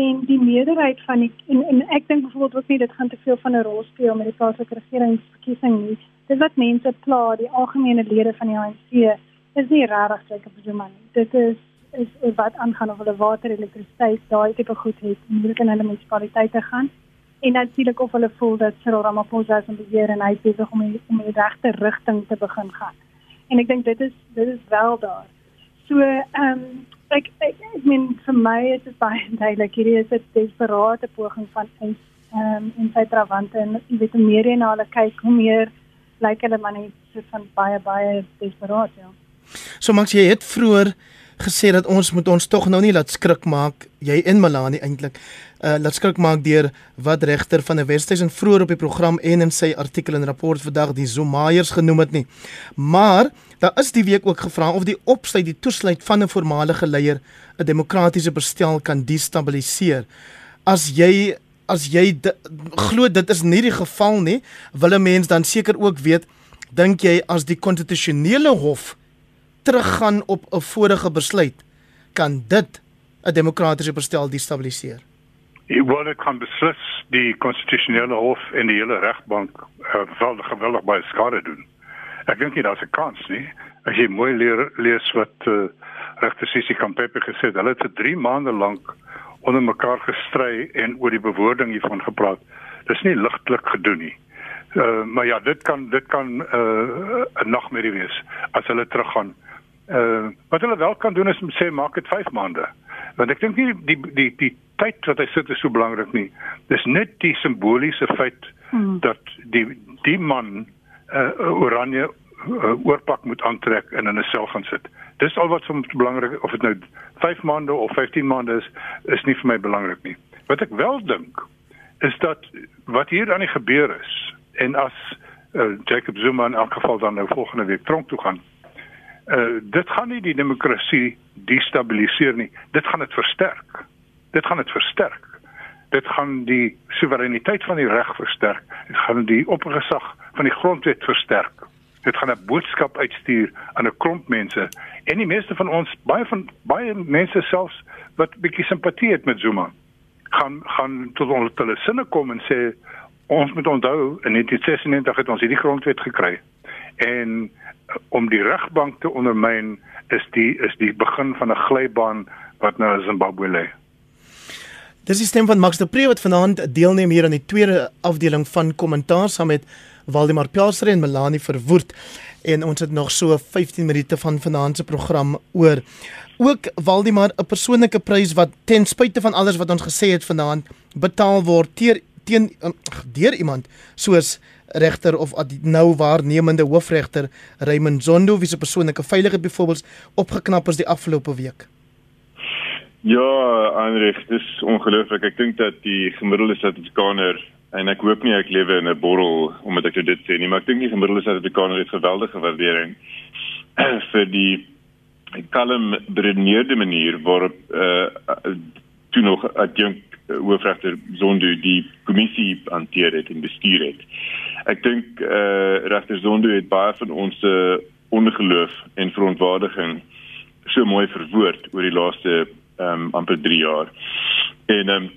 En die meerderheid van die en, en ek dink byvoorbeeld ook nie dit gaan te veel van 'n rol speel met die plaaslike regeringsverkiesing nie. Dis wat mense pla, die algemene lede van die ANC is nie regtig seker op die man. Dit is is, is wat aangaan of hulle water, elektrisiteit, daai tipe goed het, moet in hulle munisipaliteite gaan. En natuurlik of hulle voel dat Cyril Ramaphosa se beheer en hy besig om die, om die regte rigting te begin gaan en ek dink dit is dit is wel daar. So ehm um, ek, ek ek meen vir my is dit baie [LAUGHS] duidelik hierdie is 'n desperate poging van ehm um, in sy trawante en jy weet hoe meer jy na hulle kyk hoe meer lyk hulle maar net so van baie baie desperaat ja. So Max jy het vroeër gesê dat ons moet ons tog nou nie laat skrik maak jy en Melanie eintlik uh, laat skrik maak deur wat regter van die Wesduisen vroeër op die program en in sy artikel en rapport vandag die Zomaiers genoem het nie. Maar daar is die week ook gevra of die opsluit die toesluit van 'n voormalige leier 'n demokratiese bestel kan destabiliseer. As jy as jy glo dit is nie die geval nie wil 'n mens dan seker ook weet dink jy as die konstitusionele hof teruggaan op 'n vorige besluit, kan dit 'n demokratiese bestel destabiliseer. Ek wil dit kan beslis die konstitusionele hof en die hele regbank uh, wel geweldig baie skade doen. Ek dink nie daar's 'n kans nie. As jy mooi leer, lees wat uh, regter Sisi Kampepe gesê het, hulle het vir 3 maande lank onder mekaar gestry en oor die bewoording hiervan gepraat. Dis nie ligtelik gedoen nie. Uh, maar ja, dit kan dit kan 'n uh, nagmerrie wees as hulle teruggaan Uh wat hulle wel kan doen is om sê maak dit 5 maande. Want ek dink nie die die die tyd wat hy sit is so belangrik nie. Dis net die simboliese feit hmm. dat die die man uh oranje uh, oorpak moet aantrek en in 'n sel gaan sit. Dis al wat vir belangrik of dit nou 5 maande of 15 maande is is nie vir my belangrik nie. Wat ek wel dink is dat wat hier aan die gebeur is en as uh, Jacob Zuma in elk geval dan nou volgende week tronk toe gaan uh, dit gaan nie die demokrasie destabiliseer nie. Dit gaan dit versterk. Dit gaan dit versterk. Dit gaan die soewereiniteit van die reg versterk. Dit gaan die opgesag van die grondwet versterk. Dit gaan 'n boodskap uitstuur aan 'n klomp mense en die meeste van ons baie van baie mense selfs wat bietjie simpatie het met Zuma gaan gaan tot onder hulle sinne kom en sê ons moet onthou in 1996 het ons hierdie grondwet gekry en om die regbank te ondermyn is die is die begin van 'n glybaan wat na Zimbabwe lê. Dis die stem van Max de Pre wat vanaand deelneem hier aan die tweede afdeling van kommentaar saam met Waldemar Pelser en Melanie Verwoerd en ons het nog so 15 minute van vanaand se program oor. Ook Waldemar 'n persoonlike prys wat ten spyte van alles wat ons gesê het vanaand betaal word teer, teen deur iemand soos regter of nou waarnemende hoofregter Raymond Zondo wie se persoonlike veiligheid byvoorbeeld opgeknap is die afgelope week. Ja, Andreus, dis ongelooflik. Ek dink dat die gemiddelde Suid-Afrikaner en ek hoop nie ek lewe in 'n borrel omdat ek dit sê nie, maar ek dink die gemiddelde Suid-Afrikaner het geweldige waardering [CLEARS THROAT] vir die kalm beredeneerde manier waarop uh, toe nog ek dink hoofregter Zondo die kommissie hanteer het en bestuur het. Ek dink eh uh, regter Zondo het baie van ons uh, ongeloof en verontwaardiging so mooi verwoord oor die laaste ehm um, amper 3 jaar. En ehm um,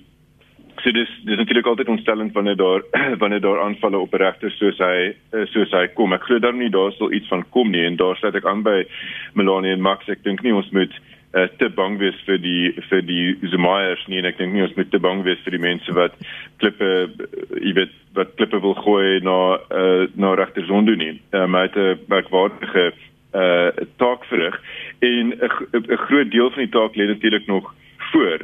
so dis dis natuurlik altyd ontstellend wanneer daar [CLEARS THROAT] wanneer daar aanvalle op regters soos hy eh, soos hy kom. Ek glo dan nie daar sal iets van kom nie en daar sluit ek aan by Melanie en Max. Ek dink nie ons moet uh, te bang wees vir die vir die Zumaiers nie en ek dink nie ons moet te bang wees vir die mense wat klippe uh, jy weet wat klippe wil gooi na uh, na regter Zondo nie. Uh, maar dit 'n merkwaardige uh taak verrig en 'n groot deel van die taak lê natuurlik nog voor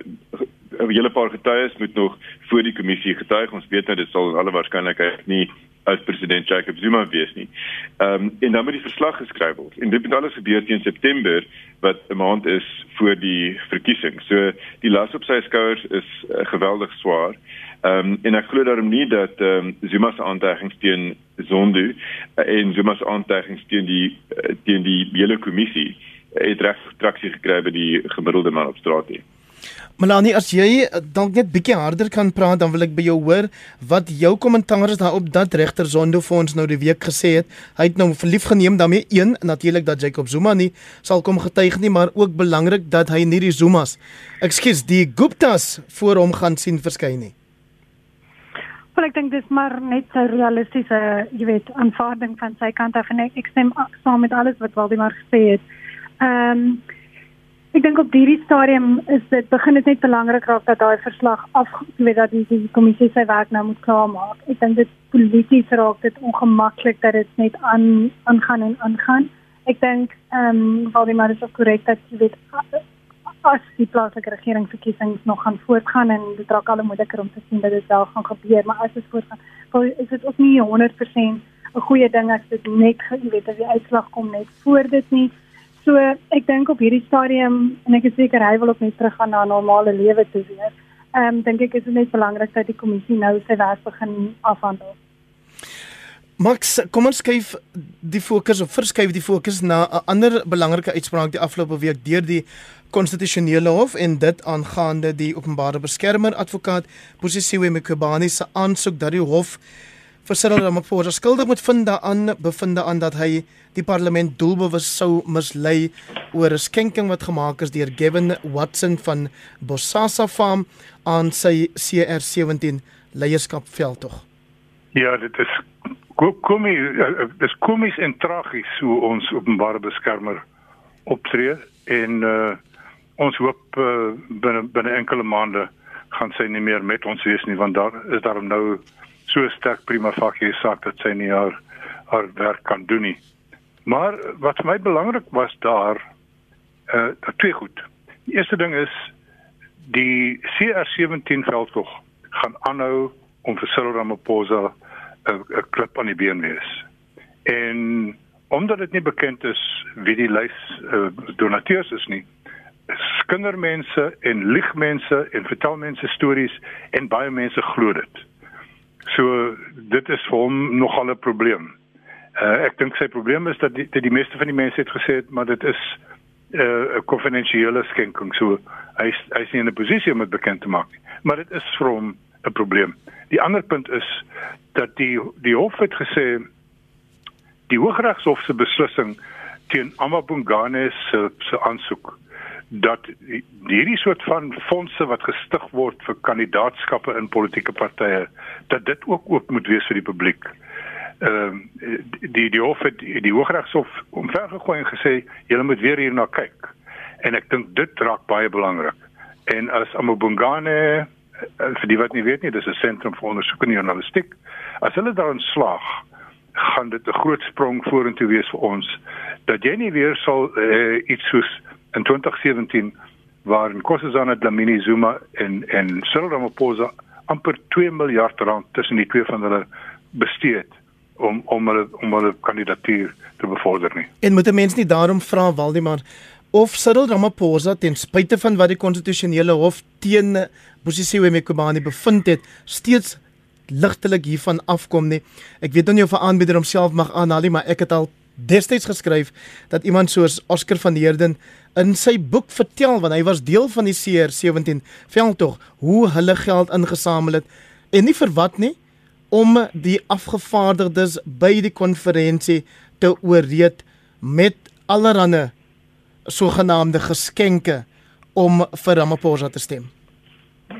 'n hele paar getuies moet nog voor die kommissie getuig. Ons weet nou dit sal alle waarskynlikheid nie as president Jacob Zuma wees nie. Ehm um, en dan moet die verslag geskryf word. En dit moet alles gebeur teen September wat 'n maand is voor die verkiesing. So die las op sy skouers is uh, geweldig swaar. Ehm um, en ek glo daarom nie dat ehm um, Zuma se aantuigings teen Zondo uh, en Zuma se aantuigings teen die uh, teen die hele kommissie het reg traksie gekry by die gemiddelde man op straat nie. Melanie, as jy dalk net bietjie harder kan praat, dan wil ek by jou hoor wat jou kommentaar is daarop dat regter Zondo vir ons nou die week gesê het. Hy het nou verlief geneem daarmee een natuurlik dat Jacob Zuma nie sal kom getuig nie, maar ook belangrik dat hy nie die Zumas, ekskuus, die Guptas voor hom gaan sien verskyn nie. Wel ek dink dis maar net 'n realistiese, jy weet, aanvaarding van sy kant af en ek, ek stem saam met alles wat Waldemar gesê het. Ehm um, Ek dink op hierdie stadium is dit begin dit net belangrik raak dat daai verslag af weet dat die, die kommissie sy werk nou moet klaarmaak. Ek dink dit polities raak dit ongemaklik dat dit net aan aangaan en aangaan. Ek dink ehm um, Valdemar is ook korrek dat jy weet as die plaaslike regeringsverkiesings nog gaan voortgaan en dit raak al moeiliker om te sien dat dit wel gaan gebeur, maar as dit voortgaan, is dit ook nie 100% 'n goeie ding as dit net weet as die uitslag kom net voor dit nie. So ek dink op hierdie stadium en ek is seker hy wil ook net teruggaan na 'n normale lewe toe weer. Ehm um, dink ek is dit net belangrik dat die kommissie nou sy werk begin afhandel. Max, kom ons skuif die fokus of verskuif die fokus na 'n ander belangrike uitspraak die afgelope week deur die konstitusionele hof en dit aangaande die openbare beskermer advokaat Posisiwe Mkhubane se aansoek dat die hof vir Cyril Ramaphosa skuldig moet vind daaraan bevinde aan dat hy die parlement doelbewus sou mislei oor 'n skenking wat gemaak is deur Gavin Watson van Bosasa Farm aan sy CR17 leierskap veldtog. Ja, dit is komies dis komies en tragies hoe ons openbare beskermer optree en uh, ons hoop uh, binne binne enkele maande gaan sy nie meer met ons wees nie want daar is daar nou so sterk prima facie saak dat sy nie haar haar werk kan doen nie. Maar wat vir my belangrik was daar uh twee goed. Die eerste ding is die CR17 veldtog gaan aanhou om vir Cyril Ramaphosa 'n uh, klip aan die been wees. En omdat dit nie bekend is wie die lys uh, donateurs is nie, skindermense en liegmense en vertelmense stories en baie mense glo dit. So dit is vir hom nogal 'n probleem. Uh, ek dink sy probleem is dat die, dat die meeste van die mense het gesê het maar dit is uh, 'n uh, konfidensiële skenking. So hy hy is nie in 'n posisie om dit bekend te maak nie. Maar dit is vir hom 'n probleem. Die ander punt is dat die die hof het gesê die Hooggeregshof se beslissing teen Amabungane se se aansoek dat hierdie soort van fondse wat gestig word vir kandidaatskappe in politieke partye dat dit ook oop moet wees vir die publiek. Ehm uh, die die hof het die, die Hooggeregshof omvergegooi en gesê julle moet weer hierna kyk. En ek dink dit raak baie belangrik. En as Amabungane eh, vir die wat nie weet nie, dis 'n sentrum vir ondersoek in journalistiek. As hulle daarin slaag, gaan dit 'n groot sprong vorentoe wees vir ons dat jy nie weer sal uh, iets soos in 2017 waar Nkosazana Dlamini Zuma en en Cyril Ramaphosa amper 2 miljard rand tussen die twee van hulle bestee om om hulle om hulle kandidatuur te bevorder nie. En moet 'n mens nie daarom vra Waldemar of Cyril Ramaphosa ten spyte van wat die konstitusionele hof teen Bosisiwe Mkhubane bevind het, steeds ligtelik hiervan afkom nie. Ek weet nou nie of 'n aanbieder homself mag aanhaal nie, maar ek het al destyds geskryf dat iemand soos Oscar van Heerden in sy boek vertel want hy was deel van die CR17 veldtog hoe hulle geld ingesamel het en nie vir wat nie om die afgevaardigdes by die konferensie te ooreed met allerlei sogenaamde geskenke om vir Ramaphosa te stem.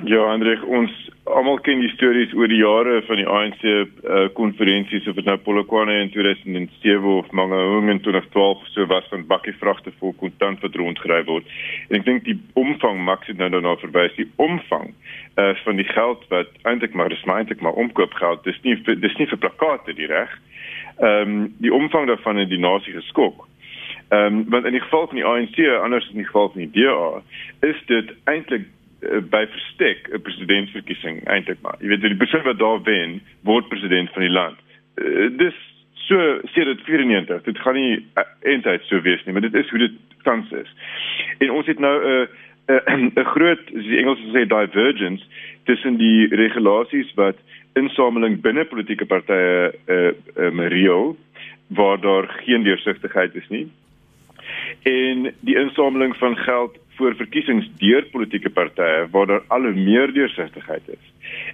Ja, Hendrik, ons almal ken die stories oor die jare van die ANC uh, konferensies of dit nou Polokwane in 2007 of Mangaung in 2012 so was van bakkie vragte vol kontant wat rondgery word. En ek dink die omvang Max het nou daarna verwys, die omvang uh, van die geld wat eintlik maar dis eintlik maar omkoopgeld, dis nie dis nie vir plakate die reg. Ehm um, die omvang daarvan het die nasie geskok. Ehm um, want in die geval van die ANC anders as in die geval van die DA is dit eintlik Eh, by verstek 'n presidentsverkiesing eintlik maar. Jy weet die persoon wat daar wen, word president van die land. Uh, dis so sê dit 94. Dit gaan nie eintlik so wees nie, maar dit is hoe dit tans is. En ons het nou [CLEARS THROAT] 'n uh, 'n uh, groot, die Engels sê divergence tussen die regulasies wat insameling binne politieke partye eh uh, uh, Mario waar daar geen deursigtigheid is nie. En die insameling van geld voor verkiesings deur politieke partye waar daar al hoe meer deursigtigheid is.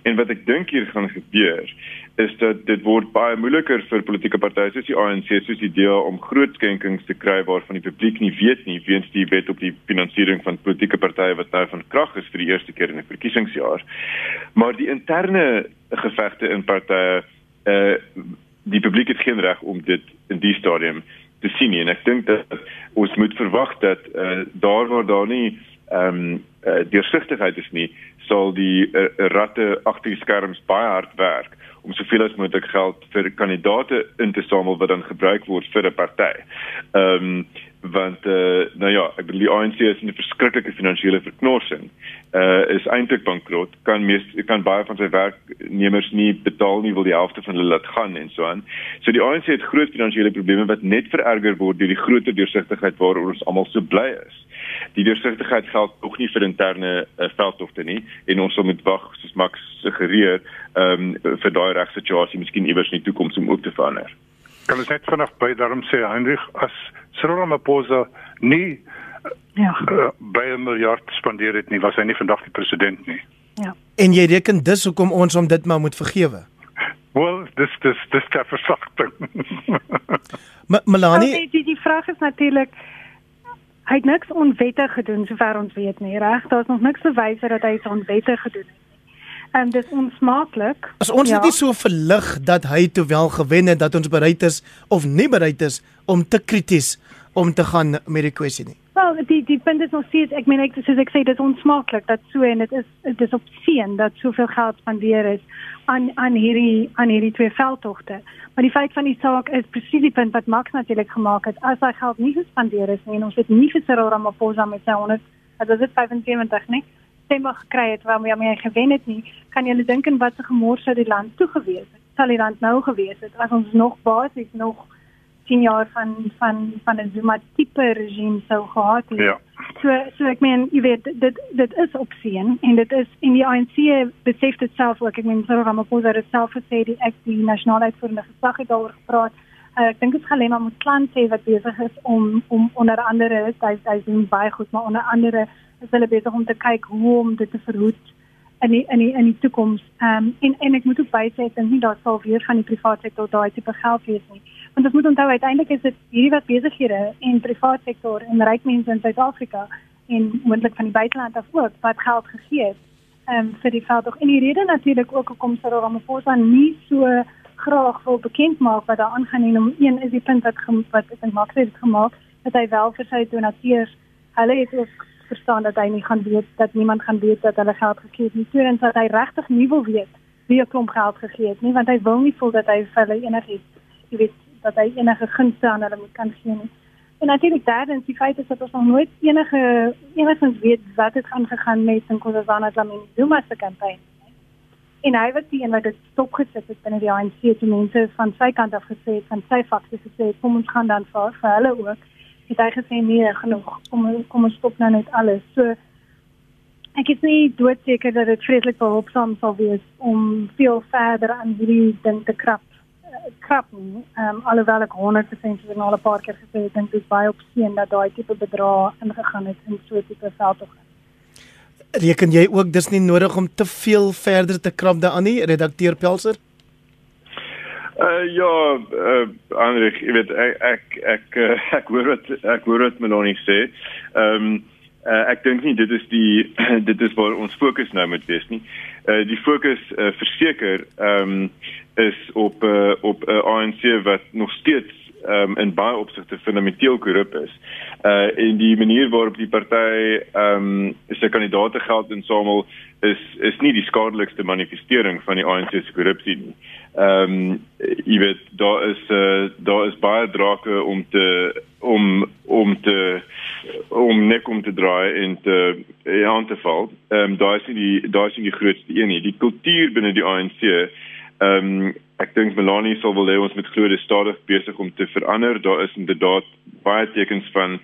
En wat ek dink hier gaan gebeur is dat dit word baie moeiliker vir politieke partye soos die ANC soos die DA om groot skenkings te kry waarvan die publiek nie weet nie weens die wet op die finansiering van politieke partye wat nou van krag is vir die eerste keer in 'n verkiesingsjaar. Maar die interne gevegte in partye uh die publiek het geen reg om dit in die stadium te sien nie en ek dink dat ons moet verwag dat uh, daar waar daar nie ehm um, uh, deursigtigheid is nie sal die uh, ratte agter die skerms baie hard werk om soveel as moontlik geld vir kandidate in te samel wat dan gebruik word vir 'n party. Ehm um, want uh, nou ja, ek bedoel die ANC is in 'n verskriklike finansiële verknorsing. Uh, is eintlik bankrot. Kan mees kan baie van sy werknemers nie betaal nie, wil die helfte van hulle laat gaan en so aan. So die ANC het groot finansiële probleme wat net vererger word deur die groter deursigtigheid waaroor ons almal so bly is. Die deursigtigheid geld ook nie vir interne uh, veldtogte nie en ons sal moet wag soos Max suggereer ehm um, vir daai regsituasie miskien iewers in die toekoms om ook te verander. Kan ons net vanaand by daarom sê Heinrich as Cyril Ramaphosa nie ja uh, by 'n miljard spandeer het nie, was hy nie vandag die president nie. Ja. En jy reken dus hoekom ons om dit maar moet vergewe? Wel, dis dis dis ter versagting. [LAUGHS] Melanie, okay, die die vraag is natuurlik hy het niks onwettig gedoen sover ons weet nie, reg? Daar's nog niks bewyse dat hy iets onwettig gedoen het en dis onsmaaklik. As ons ja. net so verlig dat hy toe wel gewen het dat ons bereid is of nie bereid is om te krities om te gaan met die kwessie nie. Wel, die die punt is nog steeds ek meen ek soos ek sê dit is onsmaaklik dat so en dit is dit is op sien dat soveel geld spandeer is aan aan hierdie aan hierdie twee veldtogte. Maar die feit van die saak is presies die punt wat Max natuurlik gemaak het. As hy geld nie gespandeer is nie en ons het nie vir Cyril Ramaphosa met sy 100 as dit 75 nie stemme gekry het waarmee hy gewen het nie, kan jy dink in watter gemors sou die land toe gewees het? Sal die land nou gewees het as ons nog basies nog 10 jaar van van van 'n Zuma tipe regime sou gehad het. Ja. So so ek meen, jy weet dit dit is opsien en dit is in die ANC besef dit self ook. Ek meen Cyril Ramaphosa het self gesê die ek die nasionale uitvoerende gesag het daaroor gepraat. Uh, ek dink dit gaan Lema moet plan sê wat besig is om om onder andere hy hy doen baie goed maar onder andere is hulle besig om te kyk hoe om dit te verhoed in die, in die, in die toekoms. Ehm um, en en ek moet ook bysê ek dink nie daar sal weer van die private sektor daai tipe geld wees nie. Want ons moet onthou uiteindelik is dit hierdie wat besighede en privaat sektor en ryk mense in Suid-Afrika en moontlik van die buiteland af ook wat geld gegee het um, vir die veldtog. En die rede natuurlik ook hoekom Cyril Ramaphosa nie so graag wil bekend maak wat daar aangaan en om een is die punt wat wat ek dink maak dit gemaak dat hy wel vir sy donateurs hulle het ook verstaan dat hy nie gaan weet dat niemand gaan weet dat hulle geld gegee het nie. Tweedens dat hy regtig nie wil weet wie 'n klomp geld gegee het nie want hy wil nie voel dat hy vir hulle enigiets, jy weet, dat hy enige gunste aan hulle moet kan gee nie. En natuurlik derdens die feit is dat ons nog nooit enige enigins weet wat het aangegaan met Nkosazana Dlamini Zuma se kampanje. En hy was die een wat dit stopgesit het binne die ANC te mense van sy kant af gesê het, van sy fakse gesê het, kom ons gaan dan vir, vir hulle ook. Het hy gesê nee, genoeg. Kom kom ons stop nou net alles. So ek is nie doodseker dat dit vreeslik behulpsaam sal wees om veel verder aan hierdie ding te krap krap. Ehm um, alhoewel ek 100% vir nou al 'n paar keer gesê het dink dit baie opsien dat daai tipe bedrag ingegaan het in so 'n tipe veldtog. Reken jy ook dis nie nodig om te veel verder te krap daaraan nie, redakteur Pelser? Uh ja, uh Andrej, jy weet ek ek ek uh, [LAUGHS] ek hoor wat ek hoor wat Melanie sê. Ehm um, uh, ek dink nie dit is die [CLEARS THROAT] dit is waar ons fokus nou moet wees nie. Uh die fokus uh, verseker ehm um, is op uh, op 'n uh, ANC wat nog steeds um, in baie opsigte fundamenteel korrup is. Uh en die manier waarop die party ehm um, sy kandidaate geld insamel is is nie die skadelikste manifestering van die ANC se korrupsie nie. Ehm um, jy weet daar is uh, daar is baie drake om te om om te om nek om te draai en te ja, aan te val. Ehm um, daar is nie die daar is nie die grootste een nie. Die kultuur binne die ANC Ehm um, ek dink Melanie sal wel hê ons moet glo dit stadig besig om te verander. Daar is inderdaad baie tekens van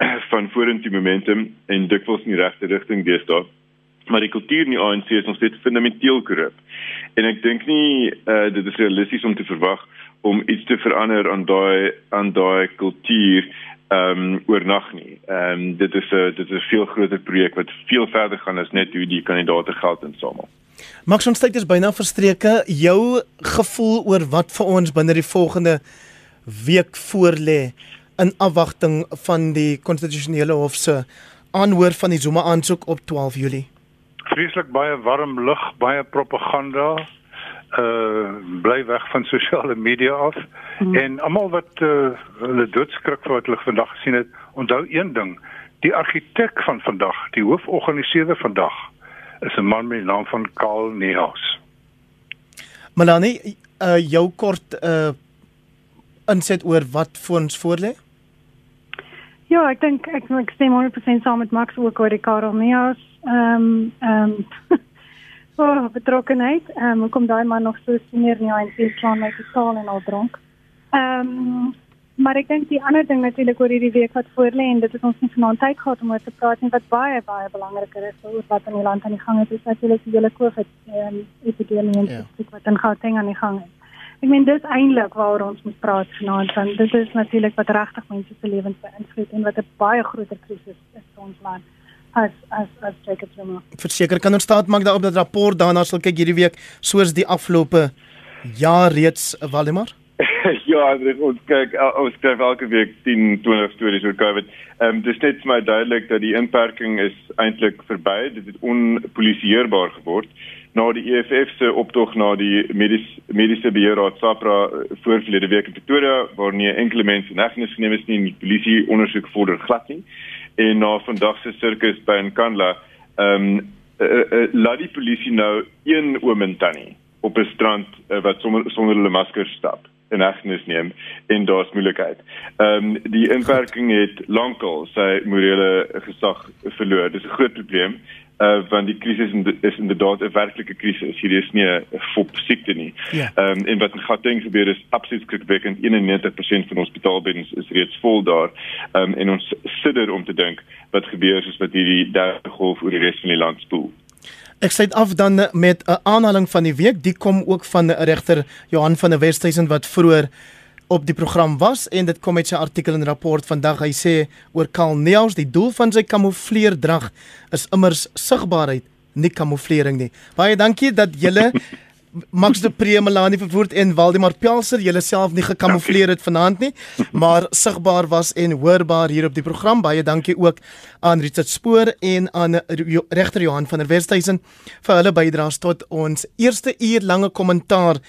[CLEARS THROAT] van vorentoe momentum en dikwels in die regte rigting deesdae. Maar die kultuur in die ANC is nog steeds fundamenteel korrup. En ek dink nie uh, dit is realisties om te verwag om iets te verander aan daai aan daai kultuur ehm um, oornag nie. Ehm um, dit is 'n dit is 'n veel groter projek wat veel verder gaan as net hoe die kandidaate geld insamel. Max ons tyd is byna verstreke. Jou gevoel oor wat vir ons binne die volgende week voorlê in afwagting van die konstitusionele hof se aanhoor van die Zuma aansoek op 12 Julie. Vreeslik baie warm lug, baie propaganda. Uh bly weg van sosiale media af. Hmm. En almal wat uh, hulle doodskrik vir wat hulle vandag gesien het, onthou een ding. Die argitek van vandag, die hooforganiseerder vandag, is 'n man met die naam van Karl Nehaus. Melanie, uh jou kort uh inset oor wat vir ons voorlê? Ja, ek dink ek ek stem 100% saam met Max ook oor die Karl Nehaus. Ehm um, ehm um, [LAUGHS] oh, betrokkenheid. Ehm um, kom daai man nog so senior nie aan sy plan met die taal en al dronk. Ehm um, Maar ek dink die ander ding natuurlik oor hierdie week wat voor lê en dit is ons nie vanaand tyd gehad om oor te praat nie wat baie baie belangriker is oor wat in die land aan die gang is, is natuurlik die hele COVID um, epidemie en yeah. Ja. wat in Gauteng aan die gang is. Ek meen dis eintlik waaroor ons moet praat vanaand want dit is natuurlik wat regtig mense se lewens beïnvloed en wat 'n baie groter krisis is vir ons land as as as Jacob Zuma. Verseker kan ons staat maak daarop dat rapport daarna sal kyk hierdie week soos die afgelope jaar reeds Waldemar. Ja, ons kyk ons skryf elke week 10, 20 stories oor COVID. Ehm um, dis net vir my duidelik dat die inperking is eintlik verby. Dit het onpolisieerbaar geword na die EFF se optog na die medies, mediese beheerraad SAPRA eh, voorlede week in Pretoria waar nie enkele mense in hegtenis geneem is nie en die polisie ondersoek vorder glad nie. En na vandag se sirkus by Nkandla, ehm um, uh, uh, laat die polisie nou een oom en tannie op 'n strand uh, wat sonder sonder hulle maskers stap in hegtenis neem en daar's moeilikheid. Ehm um, die inperking het lankal sy morele gesag verloor. Dis 'n groot probleem uh want die krisis is inderdaad 'n werklike krisis. Hier is nie 'n fop siekte nie. Ja. Ehm yeah. um, en wat in Gauteng gebeur is absoluut skrikwekkend. 91% van hospitaalbeddens is reeds vol daar. Ehm um, en ons sidder om te dink wat gebeur as wat hierdie derde golf oor die res van die land spoel. Ek sluit af dan met 'n aanhaling van die week. Die kom ook van regter Johan van der Westhuizen wat vroeër op die program was en dit kom met sy artikel en rapport vandag. Hy sê oor Karl Neels, die doel van sy kamoufleerdrag is immers sigbaarheid, nie kamouflering nie. Baie dankie dat julle Max de Pre, Melanie Verwoerd en Waldemar Pelser, julle self nie gekamoufleer het vanaand nie, [LAUGHS] maar sigbaar was en hoorbaar hier op die program. Baie dankie ook aan Richard Spoor en aan regter Johan van der Westhuizen vir hulle bydraes tot ons eerste uur lange kommentaar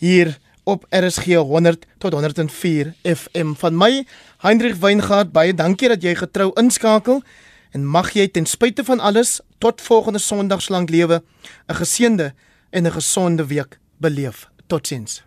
hier op RSG 100 tot 104 FM van my Hendrik Weingart baie dankie dat jy getrou inskakel en mag jy ten spyte van alles tot volgende Sondag slank lewe 'n geseënde en 'n gesonde week beleef. Totsiens